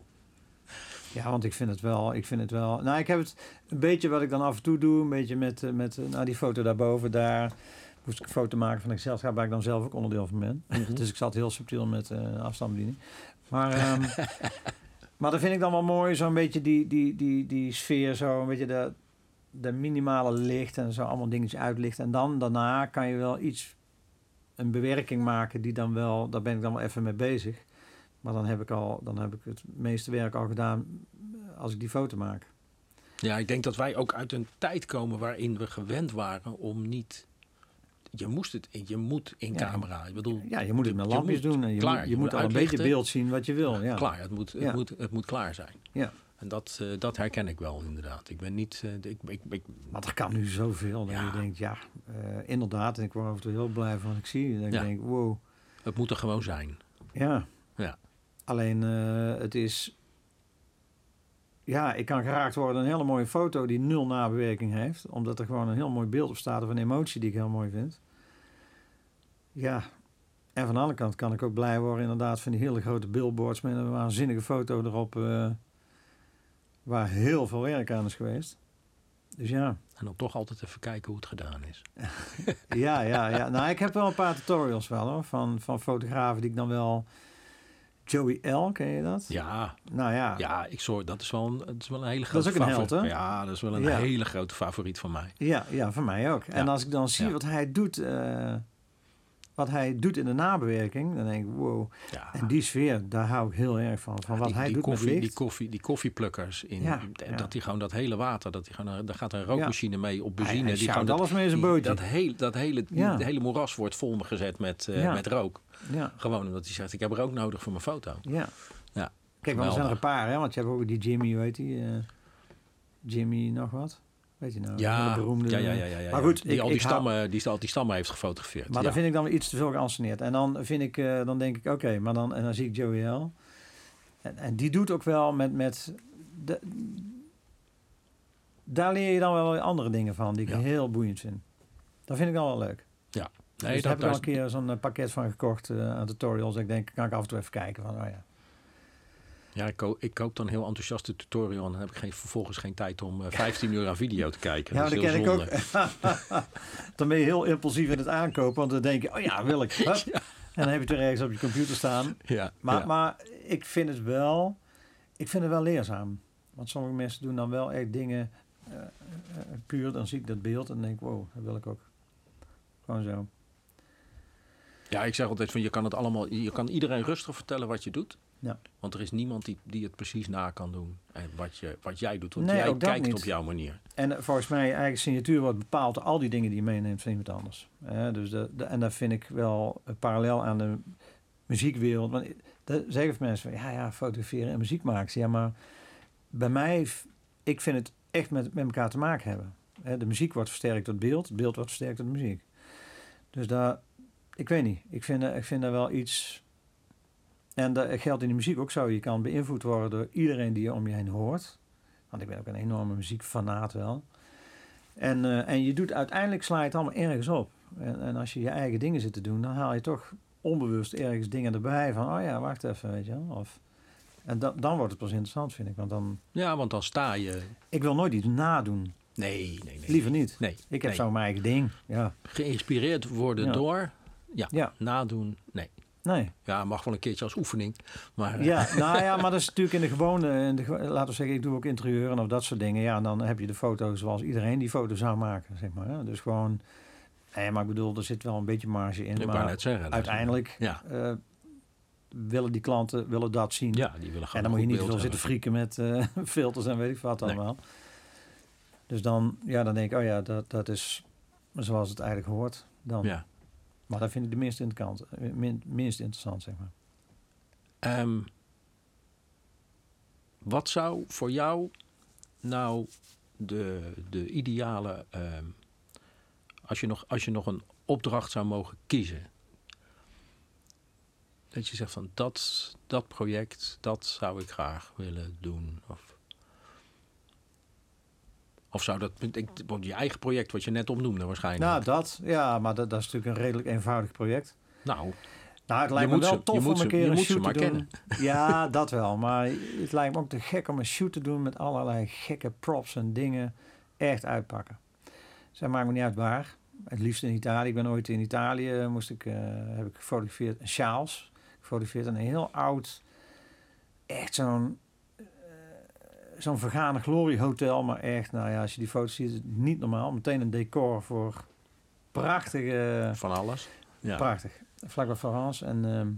Ja, want ik vind het wel, ik vind het wel... Nou, ik heb het een beetje wat ik dan af en toe doe. Een beetje met, eh, met eh, nou, die foto daarboven, daar moest ik een foto maken van een gezelschap waar ik dan zelf ook onderdeel van ben. Mhm. Dus ik zat heel subtiel met eh afstandsbediening. Maar, ehm, maar dat vind ik dan wel mooi, zo'n beetje die, die, die, die sfeer, zo een beetje de, de minimale licht en zo allemaal dingetjes uitlichten. En dan daarna kan je wel iets, een bewerking maken die dan wel, daar ben ik dan wel even mee bezig. Maar dan heb ik al, dan heb ik het meeste werk al gedaan eh, als ik die foto maak. Ja, ik denk dat wij ook uit een tijd komen waarin we gewend waren om niet. Je moest het je moet in Ja. camera. Ik bedoel, Ja, je moet het met Je lampjes doen en je klaar, moet, je moet al een beetje beeld zien wat je wil. Ja. klaar. Het moet, het, Ja. moet, het moet klaar zijn. Ja. En dat, eh, dat herken ik wel inderdaad. Ik ben niet. eh, ik, ik, ik, Maar er kan nu zoveel dat Ja. je denkt, ja, eh, inderdaad. En ik word en toe heel blij van wat ik zie. Dat ik Ja. denk, wow, het moet er gewoon zijn. ja. Ja. Alleen het is... Ja, ik kan geraakt worden een hele mooie foto die nul nabewerking heeft. Omdat er gewoon een heel mooi beeld op staat of een emotie die ik heel mooi vind. Ja, en van de andere kant kan ik ook blij worden inderdaad van die hele grote billboards met een waanzinnige foto erop. eh, waar heel veel werk aan is geweest. Dus ja, En dan toch altijd even kijken hoe het gedaan is. ja, ja, ja. Nou, ik heb wel een paar tutorials wel hoor, van, van fotografen die ik dan wel... Joey L, ken je dat? Ja, Nou ja, ja ik zorg, dat, is wel een, dat is wel een hele Dat grote is ook een held, favoriet. hè? Ja, dat is wel een Ja. hele grote favoriet van mij. Ja, ja, voor mij ook. En als ik dan zie wat hij doet, eh, wat hij doet in de nabewerking, dan denk ik, wow. Ja. En die sfeer, daar hou ik heel erg van. Van wat die, hij die doet koffie, met die koffie, die koffieplukkers in Ja, dat hij gewoon dat hele water, dat hij gewoon daar gaat een rookmachine mee op benzine. hij die gewoon dat, alles mee in zijn die- bootje. dat hele dat hele Ja. die hele moeras wordt volgezet met eh, Ja. met rook. Ja, Gewoon omdat hij zegt ik heb rook nodig voor mijn foto. ja. Ja, Kijk, maar er zijn er een paar, hè? Want je hebt ook die Jimmy, hoe heet die? eh, Jimmy nog wat? Weet je nou? Ja, beroemde. ja, ja, ja, ja, ja. Maar goed, die ik, al die stammen, die al die stammen heeft gefotografeerd. Maar ja. dan vind ik dan iets te veel geanceneerd. En dan vind ik, eh, dan denk ik, oké, maar dan, en dan zie ik Joey L. En, en die doet ook wel met, met de, daar leer je dan wel andere dingen van, die ik Ja. heel boeiend vind. Dat vind ik dan wel leuk. ja. Nee, Nee, dus daar heb ik al een keer zo'n eh, pakket van gekocht eh, aan tutorials. Ik denk, kan ik af en toe even kijken van, oh ja. Ja, ik, koop, ik koop dan heel enthousiast de tutorial en dan heb ik geen, vervolgens geen tijd om eh, 15 uur aan video te kijken. Ja, dat dat is ken heel ik zonde. ook. dan ben je heel impulsief in het aankopen, want dan denk je, oh ja, wil ik. En dan heb je het ergens op je computer staan. Ja, Maar, ja. maar ik vind het wel, ik vind het wel leerzaam. Want sommige mensen doen dan wel echt dingen eh, eh, puur, dan zie ik dat beeld en denk ik, wow, dat wil ik ook. Gewoon zo. ja, ik zeg altijd van je kan het allemaal, je kan iedereen rustig vertellen wat je doet. Ja. Want er is niemand die, die het precies na kan doen. En wat, je, wat jij doet. Want Nee, jij kijkt niet. op jouw manier. En eh, volgens mij, eigen signatuur wordt bepaald door al die dingen die je meeneemt van iemand anders. Eh, dus de, de- en dat vind ik wel eh, parallel aan de muziekwereld. Want de, zeggen mensen van, ja, ja, fotograferen en muziek maken. Ja, maar bij mij, ik vind het echt met, met elkaar te maken hebben. De muziek wordt versterkt door het beeld, het beeld wordt versterkt door de muziek. Dus daar, ik weet niet, ik vind, ik vind dat wel iets... En dat geldt in de muziek ook zo. Je kan beïnvloed worden door iedereen die je om je heen hoort. Want ik ben ook een enorme muziekfanaat wel. En, eh, en je doet uiteindelijk sla je het allemaal ergens op. En, en als je je eigen dingen zit te doen, dan haal je toch onbewust ergens dingen erbij van, oh ja, wacht even, weet je wel. Of, en dan dan wordt het pas interessant, vind ik. Want dan, Ja, want dan sta je... ik wil nooit iets nadoen. Nee, nee, nee. Liever niet. Nee, Ik heb nee. zo mijn eigen ding. Ja, Geïnspireerd worden Ja. door... Ja, Ja. nadoen. Nee. Nee. Ja, mag wel een keertje als oefening. Maar eh, Ja, nou ja, maar dat is natuurlijk in de gewone, in de, laten we zeggen, ik doe ook interieur en of dat soort dingen. Ja, dan heb je de foto's zoals iedereen die foto zou maken, zeg maar. hè. Dus gewoon, nee, maar ik bedoel, er zit wel een beetje marge in. ik maar net zeggen. uiteindelijk Ja, eh, willen die klanten willen dat zien. ja, die willen en gewoon dan moet je niet veel zitten frieken met eh, filters en weet ik wat Nee. allemaal. Dus dan, ja, dan denk ik, oh ja, dat, dat is zoals het eigenlijk hoort. Dan. Ja. Maar dat vind ik de minst interessant, min- minst interessant, zeg maar. Ehm, wat zou voor jou nou de, de ideale... ehm, als, je nog, als je nog een opdracht zou mogen kiezen... Dat je zegt van dat, dat project, dat zou ik graag willen doen. Of, of zou dat, ik, je eigen project wat je net opnoemde waarschijnlijk. Nou, dat, ja, maar dat, dat is natuurlijk een redelijk eenvoudig project. nou Nou, het lijkt me wel ze- tof om een keer een shoot te maar doen. Ja, dat wel. Maar het lijkt me ook te gek om een shoot te doen met allerlei gekke props en dingen. Echt uitpakken. Zeg, maakt me niet uit waar. Het liefst in Italië. Ik ben ooit in Italië, moest ik, eh, heb ik gefotografeerd, een sjaals. Gefotografeerd een heel oud, echt zo'n zo'n vergane gloriehotel. Maar echt, nou ja, als je die foto's ziet, is het niet normaal. Meteen een decor voor prachtige... van alles. Ja. Prachtig. Vlak bij Florence. En, ehm,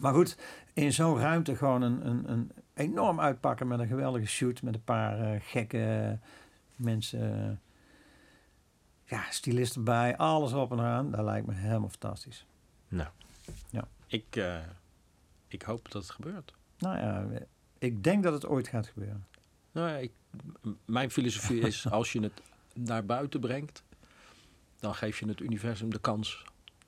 maar goed, in zo'n ruimte gewoon een, een, een enorm uitpakken met een geweldige shoot. Met een paar eh, gekke mensen. ja, stylisten bij. Alles op en aan. Dat lijkt me helemaal fantastisch. Nou, Ja. ik, eh, ik hoop dat het gebeurt. Nou ja, ik denk dat het ooit gaat gebeuren. Nou, ik, mijn filosofie is, als je het naar buiten brengt, dan geef je het universum de kans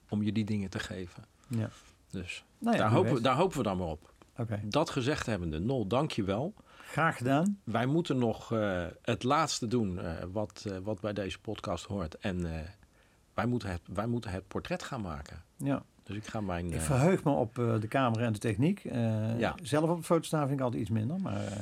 om je die dingen te geven. Ja. Dus Nou ja, daar, hopen, daar hopen we dan maar op. Oké, Dat gezegd hebbende, Nol, dank je wel. graag gedaan. Wij moeten nog eh, het laatste doen eh, wat, eh, wat bij deze podcast hoort. En wij, moeten het, wij moeten het portret gaan maken. Ja. Dus ik ga mijn... Ik eh, verheug me op eh, de camera en de techniek. Eh, Ja. Zelf op de foto staan vind ik altijd iets minder. Maar eh,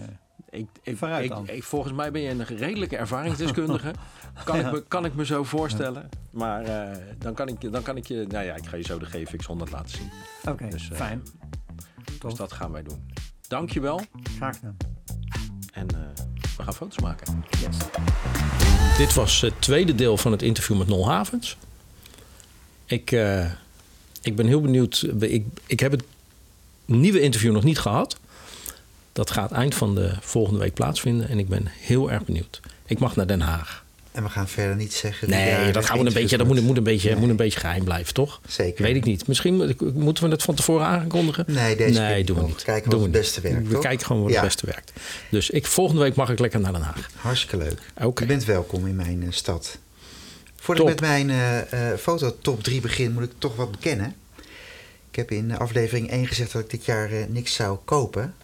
Ik, ik, Vooruit ik- dan. ik- volgens mij ben je een redelijke ervaringsdeskundige. kan, ik me, kan ik me zo voorstellen. Maar eh, dan, kan ik, je- dan kan ik je... Nou ja, ik ga je zo de GFX 100 laten zien. oké, Dus, fijn. Dus dat gaan wij doen. Dankjewel. Graag gedaan. En eh, we gaan foto's maken. Yes. Dit was het tweede deel van het interview met Nol Havens. Ik, eh, ik ben heel benieuwd. Ik, ik heb het nieuwe interview nog niet gehad. Dat gaat eind van de volgende week plaatsvinden. En ik ben heel erg benieuwd. Ik mag naar Den Haag. En we gaan verder niet zeggen. Nee, dat, gaan we een beetje, dat moet, moet, een beetje, moet een beetje geheim blijven, toch? Zeker. Weet ik niet. Misschien moet- moeten we het van tevoren aankondigen. Nee, deze keer nee, niet doen we niet. Kijken Doen we het beste werkt, We toch? kijken gewoon wat Ja. het beste werkt. Dus ik, volgende week mag ik lekker naar Den Haag. Hartstikke leuk. Oké. Je bent welkom in mijn eh, stad. Voordat Top. ik met mijn eh eh foto top 3 begin, moet ik toch wat bekennen. Ik heb in aflevering 1 gezegd dat ik dit jaar eh, niks zou kopen.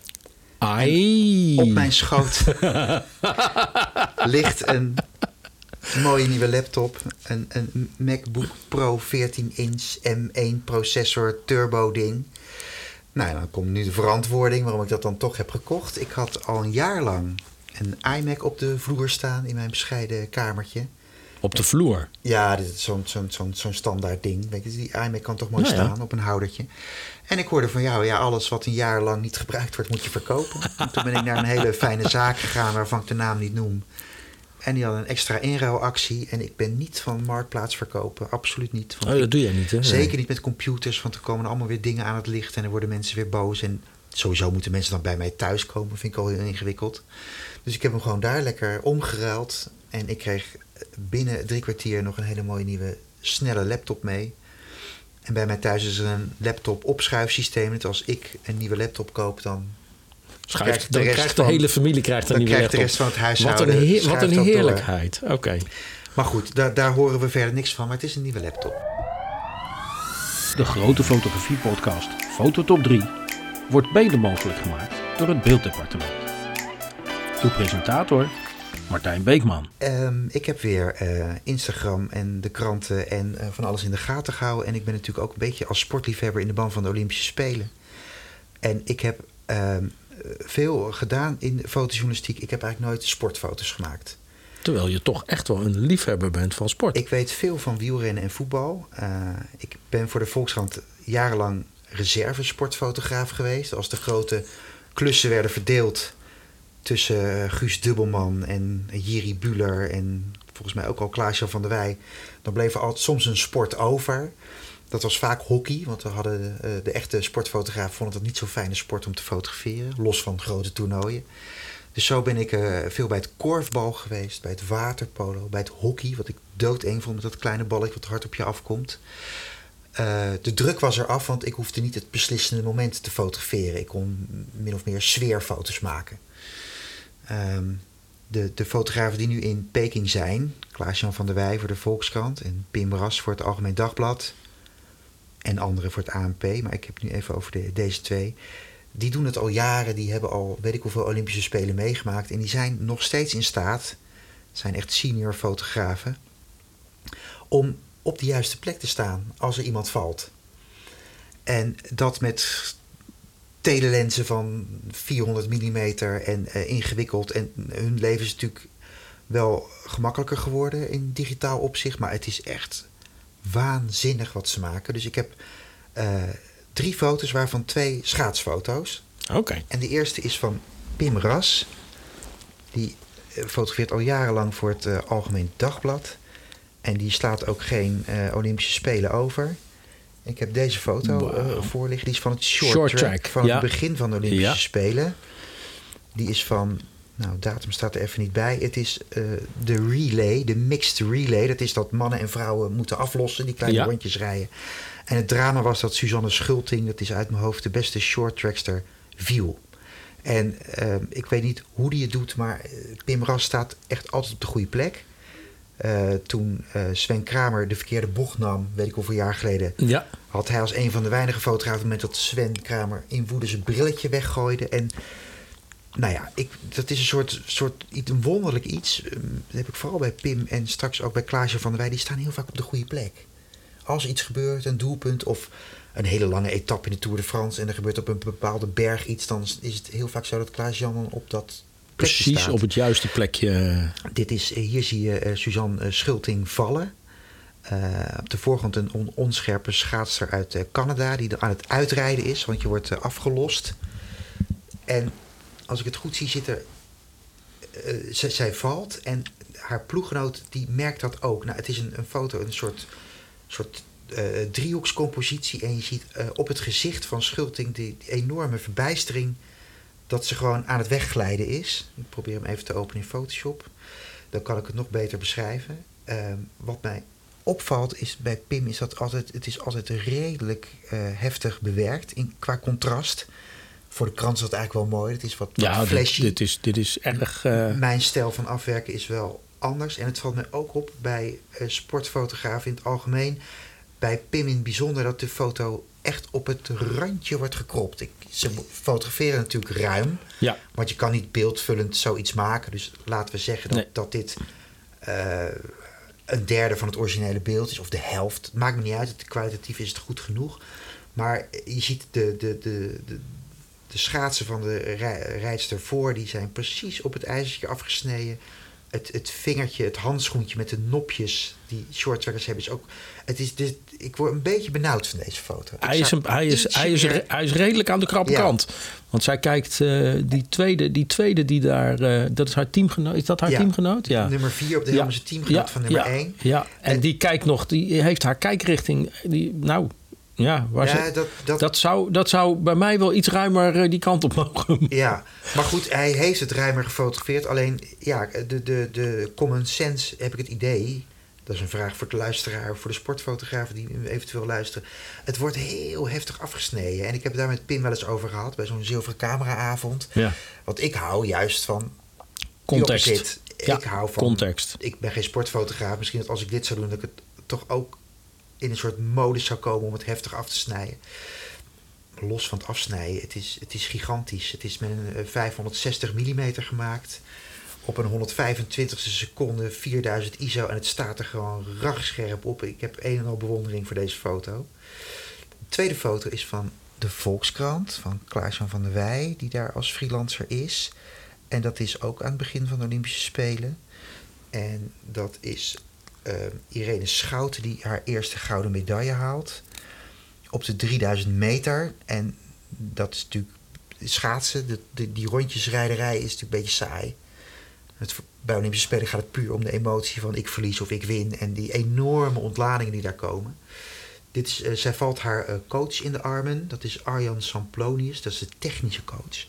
Ai. Op mijn schoot ligt een mooie nieuwe laptop. Een, een MacBook Pro 14 inch M1 processor turbo ding. Nou, dan komt nu de verantwoording waarom ik dat dan toch heb gekocht. Ik had al een jaar lang een iMac op de vloer staan in mijn bescheiden kamertje. Op de vloer. Ja, dit is zo'n zo'n zo'n zo'n standaard ding. Weet je, die iMac kan toch mooi Nou ja. staan op een houdertje. En ik hoorde van jou, ja, alles wat een jaar lang niet gebruikt wordt, moet je verkopen. En toen ben ik naar een hele fijne zaak gegaan waarvan ik de naam niet noem. En die hadden een extra inruilactie. En ik ben niet van marktplaats verkopen. Absoluut niet. Oh, dat doe jij niet, hè? Zeker niet met computers, want er komen allemaal weer dingen aan het licht en dan worden mensen weer boos. En sowieso moeten mensen dan bij mij thuis komen, vind ik al heel ingewikkeld. Dus ik heb hem gewoon daar lekker omgeruild. En ik kreeg binnen drie kwartier nog een hele mooie nieuwe snelle laptop mee. En bij mij thuis is er een laptop opschuifsysteem. Dat als ik een nieuwe laptop koop, dan, Schuift, krijgt de dan rest krijgt de van- hele familie krijgt een dan nieuwe krijgt de laptop. rest van het Wat huishouden. een, heer- wat een heerlijkheid. Oké. Maar goed, daar, daar horen we verder niks van. Maar het is een nieuwe laptop. De grote fotografie-podcast Fototop 3 wordt mede mogelijk gemaakt door het Beelddepartement. Uw presentator Martijn Beekman. Ehm, ik heb weer eh, Instagram en de kranten en eh, van alles in de gaten gehouden. En ik ben natuurlijk ook een beetje als sportliefhebber in de band van de Olympische Spelen. En ik heb ehm, veel gedaan in fotojournalistiek. Ik heb eigenlijk nooit sportfoto's gemaakt. Terwijl je toch echt wel een liefhebber bent van sport. Ik weet veel van wielrennen en voetbal. Eh, ik ben voor de Volkskrant jarenlang reservesportfotograaf geweest. Als de grote klussen werden verdeeld tussen eh, Guus Dubbelman en Jiri Buller en volgens mij ook al Klaas-Jan van der Wij. Dan bleef er altijd soms een sport over. Dat was vaak hockey, want we hadden eh, de echte sportfotograaf vonden het niet zo'n fijne sport om te fotograferen, los van grote toernooien. Dus zo ben ik eh, veel bij het korfbal geweest, bij het waterpolo, bij het hockey, wat ik doodeng vond met dat kleine balletje wat hard op je afkomt. Eh, de druk was eraf, want ik hoefde niet het beslissende moment te fotograferen. Ik kon min of meer sfeerfoto's maken. Ehm, de, de fotografen die nu in Peking zijn, Klaas-Jan van der Wij voor de Volkskrant en Pim Ras voor het Algemeen Dagblad en anderen voor het ANP, maar ik heb het nu even over de, deze twee. Die doen het al jaren, die hebben al weet ik hoeveel Olympische Spelen meegemaakt en die zijn nog steeds in staat, zijn echt senior fotografen, om op de juiste plek te staan als er iemand valt. En dat met telelensen van 400 mm en eh, ingewikkeld. En hun leven is natuurlijk wel gemakkelijker geworden in digitaal opzicht. Maar het is echt waanzinnig wat ze maken. Dus ik heb eh, drie foto's, waarvan twee schaatsfoto's. Oké. En de eerste is van Pim Ras. Die eh, fotografeert al jarenlang voor het Algemeen Dagblad. En die slaat ook geen eh, Olympische Spelen over. Ik heb deze foto eh, Wauw. voor liggen. Die is van het short, Short track, track, Van ja. het begin van de Olympische Ja. Spelen. Die is van... Nou, datum staat er even niet bij. Het is eh, de relay, de mixed relay. Dat is dat mannen en vrouwen moeten aflossen. Die kleine Ja. rondjes rijden. En het drama was dat Suzanne Schulting... dat is uit mijn hoofd de beste short trackster, viel. En eh, ik weet niet hoe die het doet, maar eh, Pim Ras staat echt altijd op de goede plek. Eh, toen eh, Sven Kramer de verkeerde bocht nam, weet ik hoeveel jaar geleden, Ja. had hij als een van de weinige fotografen het moment dat Sven Kramer in woede zijn brilletje weggooide. En nou ja, ik, dat is een soort, soort iets, een wonderlijk iets. Ehm, Dat heb ik vooral bij Pim en straks ook bij Klaasje van der Wij. Die staan heel vaak op de goede plek. Als iets gebeurt, een doelpunt of een hele lange etappe in de Tour de France... en er gebeurt op een bepaalde berg iets... dan is het heel vaak zo dat Klaas-Jan dan op dat Precies staat. op het juiste plekje. Dit is, eh, hier zie je eh, Suzanne eh, Schulting vallen. Op de voorgrond een on- onscherpe schaatster uit Canada... die er aan het uitrijden is, want je wordt afgelost. En als ik het goed zie, zit er... zij, valt en haar ploeggenoot die merkt dat ook. Nou, het is een, een foto, een soort, soort eh, driehoekscompositie. En je ziet op het gezicht van Schulting die, die enorme verbijstering... dat ze gewoon aan het wegglijden is. Ik probeer hem even te openen in Photoshop. dan kan ik het nog beter beschrijven. Ehm, wat mij opvalt is bij Pim is dat altijd, het is altijd redelijk eh, heftig bewerkt in, qua contrast. Voor de krant is dat eigenlijk wel mooi. Het is wat, wat Ja, dit, flashy. dit, is, dit is erg... eh, Mijn stijl van afwerken is wel anders. En het valt me ook op bij eh, sportfotografen in het algemeen. Bij Pim in het bijzonder dat de foto echt op het randje wordt gekropt. Ik, ze fotograferen natuurlijk ruim. ja, Want je kan niet beeldvullend zoiets maken. Dus laten we zeggen dat, Nee. dat dit eh, een derde van het originele beeld is. Of de helft. Het maakt me niet uit. Het, kwalitatief is het goed genoeg. Maar je ziet de, de, de, de, de schaatsen van de rij- rijdster voor. Die zijn precies op het ijzertje afgesneden. Het, het vingertje, het handschoentje met de nopjes die shorttrackers hebben is ook... Het is, dit, ik word een beetje benauwd van deze foto. Hij is, een, hij, is, hij, is, meer- hij is redelijk aan de krappe Ja. kant. Want zij kijkt, eh, die, tweede, die tweede die daar, eh, dat is haar teamgenoot. Is dat haar Ja. teamgenoot? Ja. Nummer 4 op de Ja. Helmse teamgenoot van nummer ja, 1. Ja, en, En- die kijkt nog, die heeft haar kijkrichting. Die, nou, ja, waar Ja, ze, dat, dat, dat, zou, dat zou bij mij wel iets ruimer eh, die kant op mogen. Ja, maar goed, hij heeft het ruimer gefotografeerd. Alleen, ja, de, de, de common sense heb ik het idee. Dat is een vraag voor de luisteraar, voor de sportfotografen die eventueel luisteren. Het wordt heel heftig afgesneden. En ik heb het daar met Pim wel eens over gehad bij zo'n zilveren cameraavond. Ja. Want ik hou juist van Context. Ja, ik hou van context. Ik ben geen sportfotograaf. Misschien dat als ik dit zou doen, dat ik het toch ook in een soort modus zou komen om het heftig af te snijden. Los van het afsnijden, het is, het is gigantisch. Het is met een eh, 560 mm gemaakt. Op een 125 seconde, 4000 ISO. En het staat er gewoon ragscherp op. Ik heb een en al bewondering voor deze foto. De tweede foto is van de Volkskrant, van Klaas-Jan van der Wij, die daar als freelancer is. En dat is ook aan het begin van de Olympische Spelen. En dat is eh, Irene Schouten die haar eerste gouden medaille haalt. Op de 3000 meter. En dat is natuurlijk schaatsen. De- die rondjesrijderij is natuurlijk een beetje saai. Het, bij Olympische Spelen gaat het puur om de emotie van ik verlies of ik win. En die enorme ontladingen die daar komen. Dit is, eh, zij valt haar eh, coach in de armen. Dat is Arjan Samplonius. Dat is de technische coach.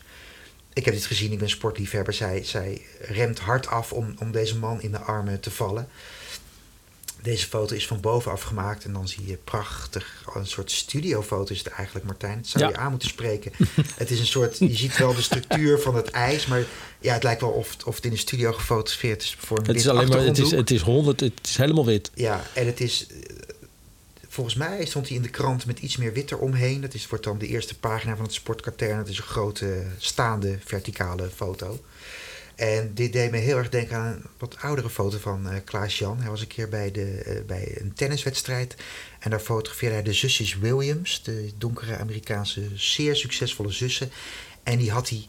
Ik heb dit gezien, ik ben sportliefhebber. Zij, zij remt hard af om, om deze man in de armen te vallen. Deze foto is van bovenaf gemaakt en dan zie je prachtig, een soort studiofoto is het eigenlijk, Martijn. Het zou Ja. je aan moeten spreken. het is een soort, je ziet wel de structuur van het ijs, maar ja, het lijkt wel of, of het in een studio gefotografeerd is voor een Het is alleen maar, het is, het is 100, het is helemaal wit. Ja, en het is. eh, Volgens mij stond hij in de krant met iets meer wit eromheen. Dat is, wordt dan de eerste pagina van het sportkatern. Het is een grote staande verticale foto. En dit deed me heel erg denken aan een wat oudere foto van eh Klaas Jan. Hij was een keer bij, de, eh, bij een tenniswedstrijd. En daar fotografeerde hij de zusjes Williams. De donkere Amerikaanse, zeer succesvolle zussen. En die had hij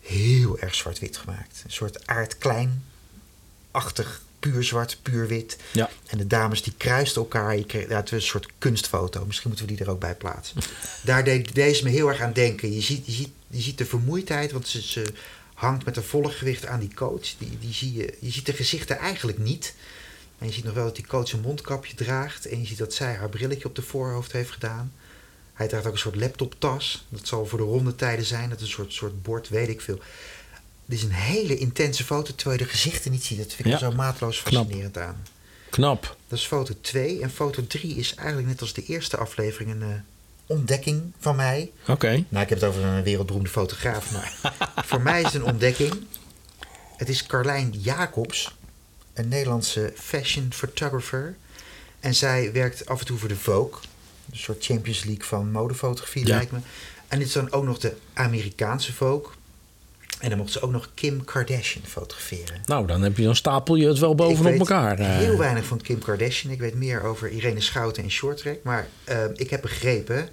heel erg zwart-wit gemaakt. Een soort aardklein-achtig, puur zwart, puur wit. Ja. En de dames die kruisten elkaar. Je kreeg, ja, het was een soort kunstfoto. Misschien moeten we die er ook bij plaatsen. Daar deed deze me heel erg aan denken. Je ziet, je ziet, je ziet de vermoeidheid, want ze, ze hangt met een volle gewicht aan die coach. Die, die zie je, je ziet de gezichten eigenlijk niet. Maar je ziet nog wel dat die coach een mondkapje draagt. En je ziet dat zij haar brilletje op de voorhoofd heeft gedaan. Hij draagt ook een soort laptoptas. Dat zal voor de rondetijden zijn. Dat is een soort, soort bord, weet ik veel. Dit is een hele intense foto, terwijl je de gezichten niet ziet. Dat vind ik Ja. zo maatloos Knap. fascinerend aan. Knap. Dat is foto 2. En foto 3 is eigenlijk net als de eerste aflevering een eh, ontdekking van mij. Oké. Nou, ik heb het over een wereldberoemde fotograaf, maar voor mij is het een ontdekking. Het is Carlijn Jacobs, een Nederlandse fashion photographer. En zij werkt af en toe voor de Vogue, een soort Champions League van modefotografie Ja. lijkt me. En dit is dan ook nog de Amerikaanse Vogue. En dan mocht ze ook nog Kim Kardashian fotograferen. Nou, dan heb je dan stapel je het wel bovenop elkaar. eh. Heel weinig van Kim Kardashian. Ik weet meer over Irene Schouten en Shorttrack. Maar eh, ik heb begrepen.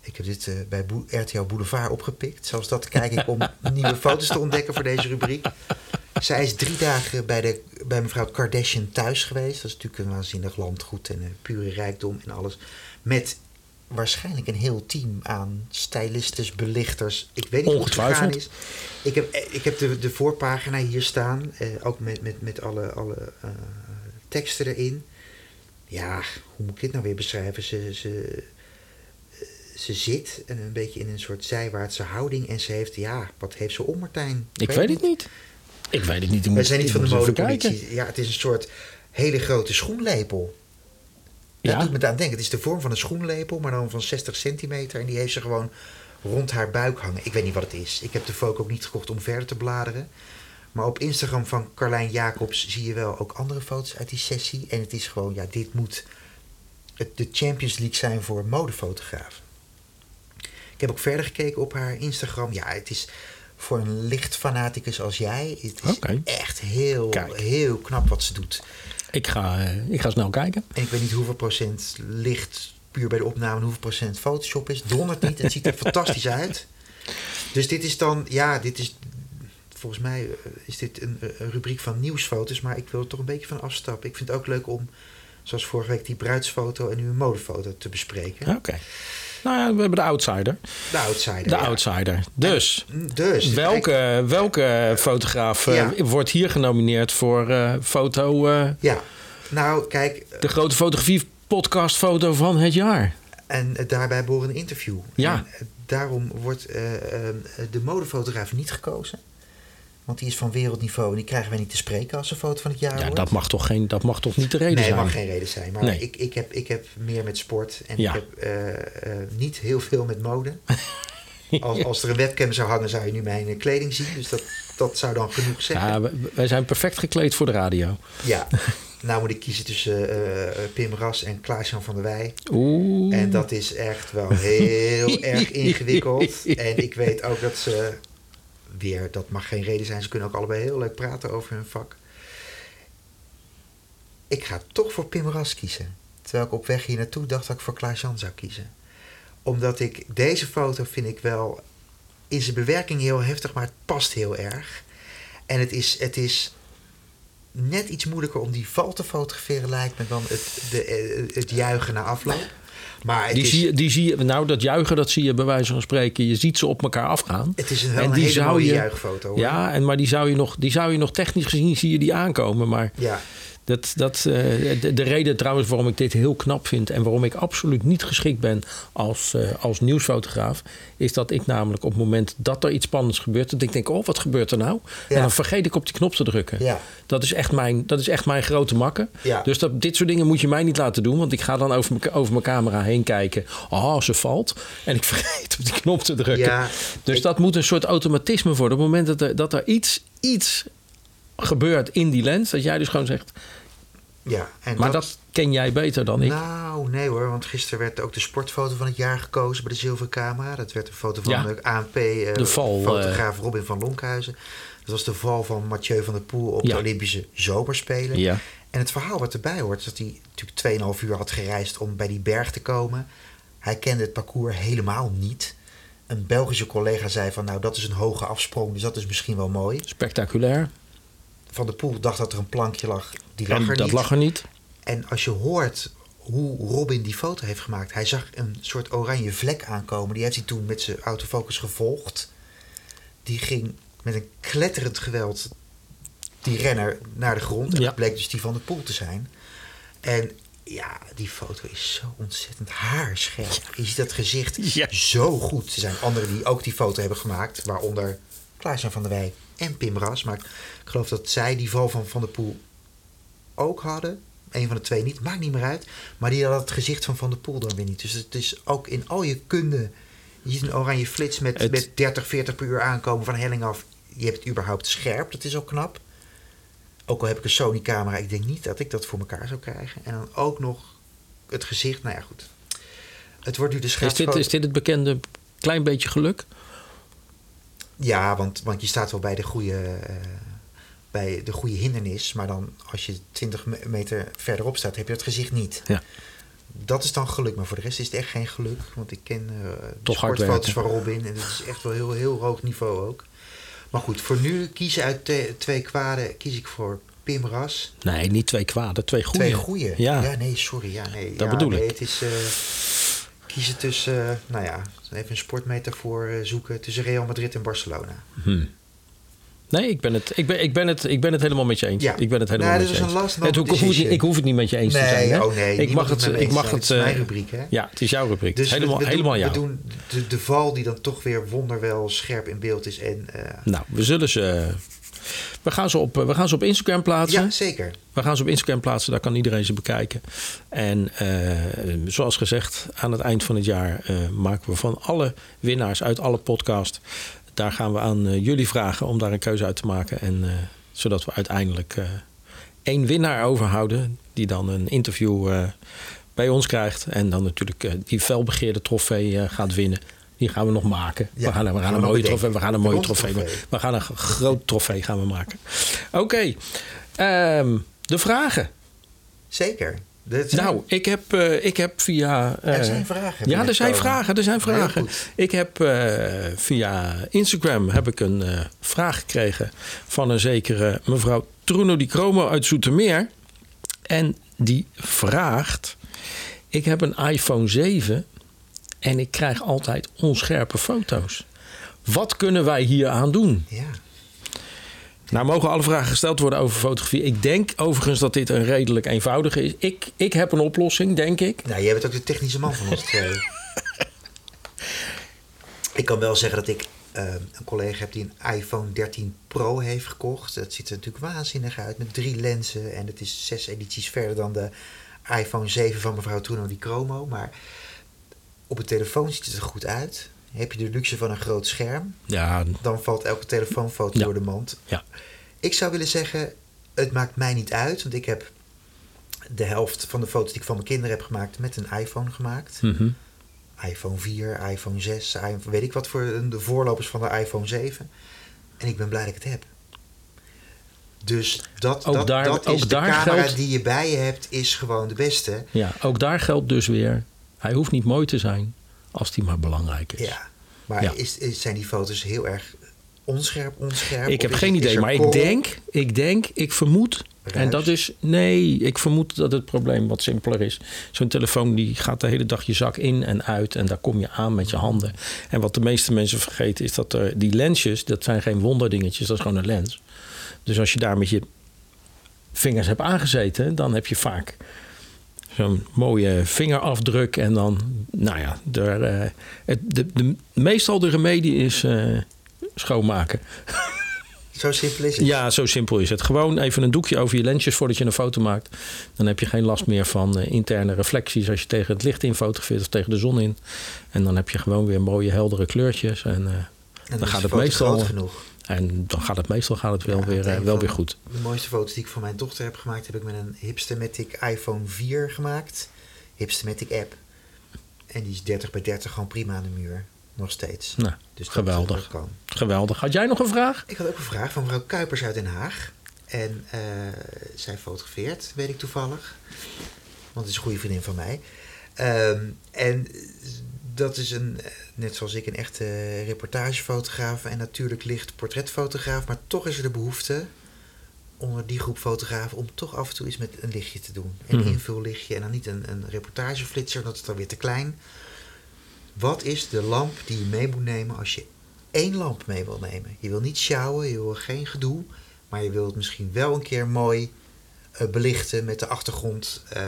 Ik heb dit eh, bij RTL Boulevard opgepikt. Zelfs dat kijk ik om nieuwe foto's te ontdekken voor deze rubriek. Zij is drie dagen bij, de, bij mevrouw Kardashian thuis geweest. Dat is natuurlijk een waanzinnig landgoed en een pure rijkdom en alles. Met waarschijnlijk een heel team aan stylistes, belichters. Ik weet niet hoe het gegaan Ongetwijfeld. is. Ik heb, ik heb de, de voorpagina hier staan. eh, ook met, met, met alle, alle eh, teksten erin. Ja, hoe moet ik dit nou weer beschrijven? Ze, ze, eh, ze zit en een beetje in een soort zijwaartse houding. En ze heeft, ja, wat heeft ze om, Martijn? Ik weet het niet. Ik weet het niet. Moet- zijn niet van de modepolitie. Ja, het is een soort hele grote schoenlepel. Dat Ja? doet me aan denken. Het is de vorm van een schoenlepel, maar dan van 60 centimeter. En die heeft ze gewoon rond haar buik hangen. Ik weet niet wat het is. Ik heb de foto ook niet gekocht om verder te bladeren. Maar op Instagram van Carlijn Jacobs zie je wel ook andere foto's uit die sessie. En het is gewoon, ja, dit moet het, de Champions League zijn voor modefotografen. Ik heb ook verder gekeken op haar Instagram. Ja, het is voor een licht fanaticus als jij. Het is echt heel, Kijk. heel knap wat ze doet. Ik ga, eh, ik ga snel kijken. En ik weet niet hoeveel procent licht puur bij de opname en hoeveel procent Photoshop is. Dondert niet. Het ziet er fantastisch uit. Dus dit is dan, ja, dit is. Volgens mij eh, is dit een, een rubriek van nieuwsfoto's, maar ik wil er toch een beetje van afstappen. Ik vind het ook leuk om, zoals vorige week, die bruidsfoto en nu een modefoto te bespreken. Oké. Nou ja, we hebben de outsider. De outsider. De ja. outsider. Dus, Dus. welke, welke fotograaf eh, Ja. wordt hier genomineerd voor eh, foto, eh, Ja, nou kijk, de grote fotografie podcastfoto van het jaar? en daarbij behorende interview. Ja. En daarom wordt de modefotograaf niet gekozen. Want die is van wereldniveau en die krijgen wij niet te spreken als een foto van het jaar Ja, wordt. dat mag toch, geen, dat mag toch niet de reden nee, zijn? mag geen reden zijn. Maar Nee. ik, ik, heb, ik heb meer met sport en Ja. ik heb eh, eh, niet heel veel met mode. als, als er een webcam zou hangen, zou je nu mijn eh, kleding zien. Dus dat, dat zou dan genoeg zeggen. Ja, wij- zijn perfect gekleed voor de radio. Ja. Nou moet ik kiezen tussen eh, Pim Ras en Klaas-Jan van der Wij. Oeh. En dat is echt wel heel erg ingewikkeld. En ik weet ook dat ze weer, dat mag geen reden zijn, ze kunnen ook allebei heel leuk praten over hun vak. Ik ga toch voor Pim Ras kiezen. Terwijl ik op weg hier naartoe dacht dat ik voor Klaas-Jan zou kiezen. Omdat ik deze foto vind ik wel in zijn bewerking heel heftig, maar het past heel erg. En het is, het is net iets moeilijker om die val te fotograferen, lijkt me, dan het, de, eh, het juichen na afloop. Maar Die is, zie, je, die zie je, nou dat juichen, dat zie je bij wijze van spreken. Je ziet ze op elkaar afgaan. het is een, En die hele zou mooie je- juichfoto. Hoor. Ja, en, maar die zou, je nog, die zou je nog technisch gezien, zie je die aankomen. Maar ja. Dat, dat, eh, de, de reden trouwens waarom ik dit heel knap vind... en waarom ik absoluut niet geschikt ben als, eh, als nieuwsfotograaf... is dat ik namelijk op het moment dat er iets spannends gebeurt... dat ik denk, oh, wat gebeurt er nou? Ja. En dan vergeet ik op die knop te drukken. Ja. Dat, is echt mijn, dat is echt mijn grote makke. Ja. Dus dat, dit soort dingen moet je mij niet laten doen... want ik ga dan over mijn, over mijn camera heen kijken. Oh, ze valt. En ik vergeet op die knop te drukken. Ja, dus ik- dat moet een soort automatisme worden. Op het moment dat er, dat er iets, iets gebeurt in die lens... dat jij dus gewoon zegt... ja. En Maar dat, ken jij beter dan ik. Nou, nee hoor, want gisteren werd ook de sportfoto van het jaar gekozen bij de zilveren camera. Dat werd een foto van Ja. de ANP De eh val, fotograaf Robin van Lonkhuizen. Dat was de val van Mathieu van der Poel op Ja. de Olympische Zomerspelen. Ja. En het verhaal wat erbij hoort, is dat hij natuurlijk 2,5 uur had gereisd om bij die berg te komen. Hij kende het parcours helemaal niet. Een Belgische collega zei van, nou dat is een hoge afsprong, dus dat is misschien wel mooi. Spectaculair. Van der Poel dacht dat er een plankje lag, die lag En er dat niet. lag er niet. En als je hoort hoe Robin die foto heeft gemaakt, hij zag een soort oranje vlek aankomen. Die heeft hij toen met zijn autofocus gevolgd. Die ging met een kletterend geweld, die renner, naar de grond. En Ja. dat bleek dus die van de poel te zijn. En ja, die foto is zo ontzettend haarscherp. Je ziet dat gezicht Ja. zo goed. Er zijn anderen die ook die foto hebben gemaakt, waaronder Klaas-Jan van der Wij en Pim Ras. Maar ik geloof dat zij die val van Van der Poel ook hadden. Een van de twee niet, maakt niet meer uit. Maar die had het gezicht van Van der Poel dan weer niet. Dus het is ook in al je kunde. Je ziet een oranje flits met, Het- met 30, 40 per uur aankomen van helling af. Je hebt het überhaupt scherp, dat is ook knap. Ook al heb ik een Sony camera, ik denk niet dat ik dat voor elkaar zou krijgen. En dan ook nog het gezicht, nou ja goed. Het wordt nu de Is dit, is dit het bekende klein beetje geluk? Ja, want, want je staat wel bij de goede, eh, bij de goede hindernis. Maar dan als je 20 me- meter verderop staat, heb je het gezicht niet. Ja. Dat is dan geluk. Maar voor de rest is het echt geen geluk. Want ik ken eh de sportfoto's van Robin. En dat is echt wel heel, heel hoog niveau ook. Maar goed, voor nu kiezen uit te- twee kwaden kies ik voor Pim Ras. Nee, niet twee kwade, twee goede. Twee goeie. Ja. nee, sorry. Ja, nee, Dat ja, bedoel nee, ik. Het is eh, kiezen tussen, eh, nou ja, even een sportmetafoor zoeken. Tussen Real Madrid en Barcelona. Hm. Nee, ik ben, het, ik, ben, ik, ben het, ik ben het helemaal met je eens. Ja. Ik ben het helemaal Nou, met je is eens. een last Het, ik, hoef het ik hoef het niet met je eens te zijn. Hè? oh nee, ik mag het, ik mag het, is eh, mijn rubriek, hè? Ja, het is jouw rubriek. Dus helemaal we, we helemaal doen, jou. we doen de, de val die dan toch weer wonderwel scherp in beeld is. En eh, Nou, we zullen ze... we, gaan ze op, we gaan ze op Instagram plaatsen. Ja, zeker. We gaan ze op Instagram plaatsen, daar kan iedereen ze bekijken. En eh, zoals gezegd, aan het eind van het jaar eh, maken we van alle winnaars uit alle podcasts. Daar gaan we aan eh, jullie vragen om daar een keuze uit te maken. En, eh, zodat we uiteindelijk eh, één winnaar overhouden, die dan een interview bij ons krijgt. En dan natuurlijk die felbegeerde trofee gaat winnen. Die gaan we nog maken. Ja, we gaan, we gaan gaan een mooie trofee. We gaan een mooie trofee. trofee. We gaan een groot trofee gaan we maken. Oké, ehm, de vragen. Zeker. Zijn- Nou, ik heb, eh, ik heb via. eh, er zijn vragen. ja, er zijn vragen. Er zijn vragen. Ik heb eh, via Instagram heb ik een vraag gekregen van een zekere mevrouw Truno Di Cromo uit Zoetermeer. En die vraagt: Ik heb een iPhone 7 en ik krijg altijd onscherpe foto's. Wat kunnen wij hier aan doen? Ja. Nou mogen alle vragen gesteld worden over fotografie. Ik denk overigens dat dit een redelijk eenvoudige is. Ik, ik heb een oplossing, denk ik. Nou, jij bent ook de technische man van ons twee. ik kan wel zeggen dat ik eh, een collega heb die een iPhone 13 Pro heeft gekocht. Dat ziet er natuurlijk waanzinnig uit met drie lenzen. En het is zes edities verder dan de iPhone 7 van mevrouw Truno Di Cromo. Maar op de telefoon ziet het er goed uit. Heb je de luxe van een groot scherm, Ja, dan valt elke telefoonfoto Ja. door de mand. ja. Ik zou willen zeggen, het maakt mij niet uit. Want ik heb de helft van de foto's die ik van mijn kinderen heb gemaakt met een iPhone gemaakt. Mhm. iPhone 4, iPhone 6, iPhone, weet ik wat voor de voorlopers van de iPhone 7. En ik ben blij dat ik het heb. Dus dat, Ook dat, daar- dat ook is de camera geldt- die je bij je hebt, is gewoon de beste. ja, ook daar geldt dus weer. Hij hoeft niet mooi te zijn als die maar belangrijk is. Ja. Maar Ja. Is, zijn die foto's heel erg onscherp, onscherp? Ik heb geen het- idee, maar ik denk, ik denk, ik vermoed. En dat is, nee, ik vermoed dat het probleem wat simpeler is. Zo'n telefoon die gaat de hele dag je zak in en uit en daar kom je aan met je handen. En wat de meeste mensen vergeten is dat er, die lensjes, dat zijn geen wonderdingetjes, dat is gewoon een lens. Dus als je daar met je vingers hebt aangezeten, dan heb je vaak zo'n mooie vingerafdruk. En dan, nou ja, er, eh, het, de, de, meestal de remedie is eh, schoonmaken. Zo simpel is het. Ja, zo simpel is het. Gewoon even een doekje over je lensjes voordat je een foto maakt. Dan heb je geen last meer van eh, interne reflecties als je tegen het licht in fotografeert of tegen de zon in. En dan heb je gewoon weer mooie heldere kleurtjes. En, En dan is gaat het meestal- genoeg. En dan gaat het meestal gaat het wel, Ja, weer, eh, wel weer goed. De mooiste foto's die ik van mijn dochter heb gemaakt, heb ik met een Hipstamatic iPhone 4 gemaakt. Hipstamatic app. En die is 30 bij 30 gewoon prima aan de muur. Nog steeds. Nou, Dus dat- geweldig. Geweldig. Had jij nog een vraag? Ik had ook een vraag van mevrouw Kuipers uit Den Haag. En eh, zij fotografeert, weet ik toevallig. Want het is een goede vriendin van mij. Ehm, en dat is een, eh, net zoals ik, een echte reportagefotograaf. En natuurlijk licht portretfotograaf. Maar toch is er de behoefte onder die groep fotografen om toch af en toe iets met een lichtje te doen. Een Mhm. invullichtje en dan niet een, een reportageflitser, dat is dan weer te klein. Wat is de lamp die je mee moet nemen als je één lamp mee wil nemen? Je wil niet sjouwen, je wil geen gedoe, maar je wil het misschien wel een keer mooi eh, belichten met de achtergrond eh,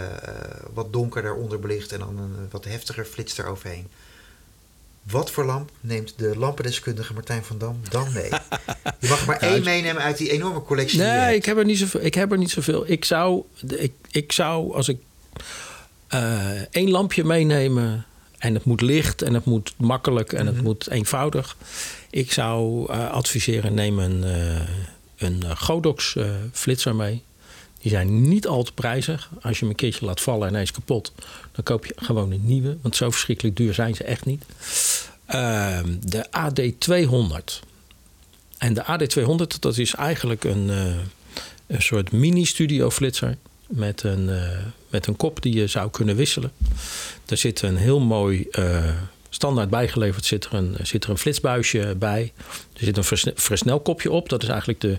wat donkerder onder belicht en dan een eh, wat heftiger flits eroverheen. Wat voor lamp neemt de lampendeskundige Martijn van Dam dan mee? Je mag maar één meenemen uit die enorme collectie. Nee, ik heb er niet zoveel. Ik heb er niet zoveel. Ik zou, ik, ik zou als ik eh, één lampje meenemen en het moet licht en het moet makkelijk en Mhm. het moet eenvoudig. Ik zou eh, adviseren neem een, eh, een eh, Godox eh, flitser mee. Die zijn niet al te prijzig. Als je hem een keertje laat vallen en hij is kapot, dan koop je gewoon een nieuwe. Want zo verschrikkelijk duur zijn ze echt niet. Ehm, de AD200. En de AD200, dat is eigenlijk een, eh, een soort mini-studio flitser. Met een, eh, met een kop die je zou kunnen wisselen. Er zit een heel mooi, eh, standaard bijgeleverd, zit er, een, zit er een flitsbuisje bij. Er zit een versne- versnelkopje op. Dat is eigenlijk de,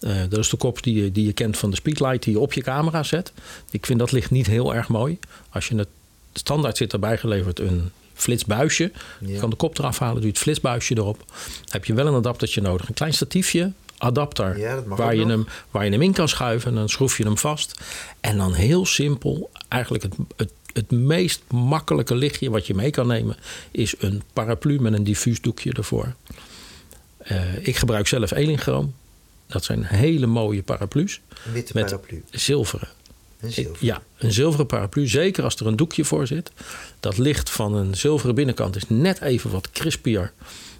eh, dat is de kop die je, die je kent van de speedlight die je op je camera zet. Ik vind dat ligt niet heel erg mooi. Als je het standaard zit erbij geleverd een flitsbuisje. Je kan de kop eraf halen, doe je het flitsbuisje erop. heb je wel een adaptertje nodig. Een klein statiefje, adapter, Ja, waar, je nog. hem, waar je hem in kan schuiven. En dan schroef je hem vast. En dan heel simpel, eigenlijk het, het, het meest makkelijke lichtje wat je mee kan nemen... is een paraplu met een diffuusdoekje ervoor. Eh, ik gebruik zelf elinchroom. Dat zijn hele mooie paraplu's. Een witte Met- paraplu. Zilveren. Een zilver. Ja, een zilveren paraplu. Zeker als er een doekje voor zit. Dat licht van een zilveren binnenkant is net even wat crispier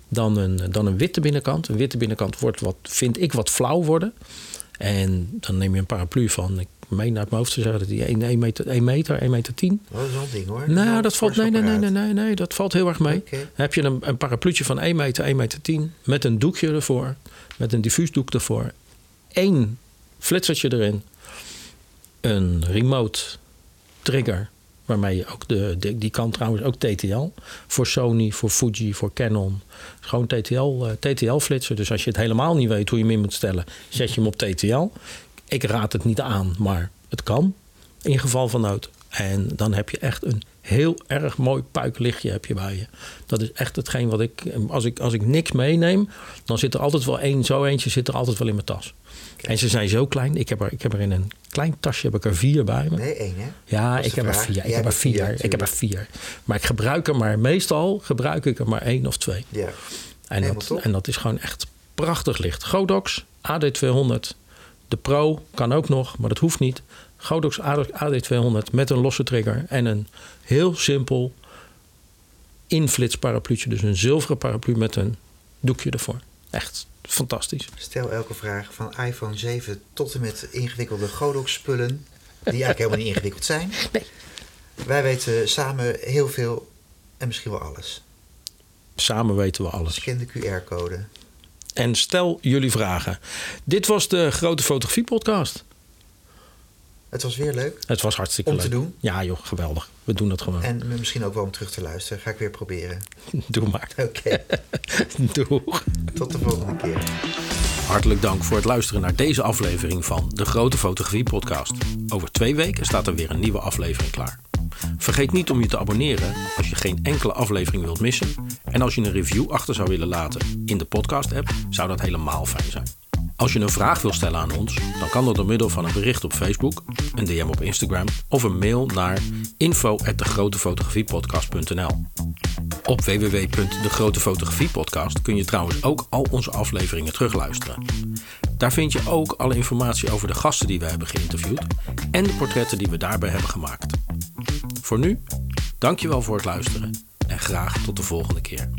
dan een, dan een witte binnenkant. Een witte binnenkant wordt wat, vind ik, wat flauw worden. En dan neem je een paraplu van, ik meen uit mijn hoofd te zeggen dat die 1, 1 meter, 1 meter, 1 meter 10. Oh, dat is een ding hoor. Nou, dat valt, nee, nee, nee, nee, nee, nee, dat valt heel erg mee. Dan heb je een, een parapluutje van 1 meter, 1 meter 10 met een doekje ervoor, met een diffuusdoek ervoor. Eén flitsertje erin, een remote trigger, waarmee je ook de, de- die kan trouwens ook TTL. Voor Sony, voor Fuji, voor Canon. Gewoon TTL, eh, TTL-flitser. Dus als je het helemaal niet weet hoe je hem in moet stellen, zet je hem op TTL. Ik raad het niet aan, maar het kan in geval van nood. En dan heb je echt een heel erg mooi puiklichtje heb je bij je. Dat is echt hetgeen wat ik als, ik... als ik niks meeneem, dan zit er altijd wel één... Zo eentje zit er altijd wel in mijn tas. En ze zijn zo klein. Ik heb, er, ik heb er in een klein tasje heb ik er vier bij me. Nee, één hè? Ja, ik heb er vier. Ik Jij heb er vier, vier. Ik heb er vier. Maar ik gebruik er maar meestal gebruik ik er maar één of twee. Ja. En Helemaal dat, top. en dat is gewoon echt prachtig licht. Godox AD200. De Pro kan ook nog, maar dat hoeft niet. Godox AD200 met een losse trigger en een heel simpel inflits parapluutje. Dus een zilveren paraplu met een doekje ervoor. Echt fantastisch. Stel elke vraag van iPhone 7 tot en met ingewikkelde Godox-spullen. Die eigenlijk helemaal niet ingewikkeld zijn. Nee. Wij weten samen heel veel en misschien wel alles. Samen weten we alles. Scan de QR-code. En stel jullie vragen. Dit was de Grote Fotografie Podcast. Het was weer leuk. Het was hartstikke Om leuk. te doen. Ja joh, geweldig. We doen dat gewoon. En misschien ook wel om terug te luisteren. Ga ik weer proberen. Doe maar. Oké, Doeg. tot de volgende keer. Hartelijk dank voor het luisteren naar deze aflevering van de Grote Fotografie Podcast. Over twee weken staat er weer een nieuwe aflevering klaar. Vergeet niet om je te abonneren als je geen enkele aflevering wilt missen. En als je een review achter zou willen laten in de podcast-app, zou dat helemaal fijn zijn. Als je een vraag wil stellen aan ons, dan kan dat door middel van een bericht op Facebook, een DM op Instagram of een mail naar info@degrotefotografiepodcast.nl. Op www.degrotefotografiepodcast kun je trouwens ook al onze afleveringen terugluisteren. Daar vind je ook alle informatie over de gasten die we hebben geïnterviewd en de portretten die we daarbij hebben gemaakt. Voor nu, dankjewel voor het luisteren en graag tot de volgende keer.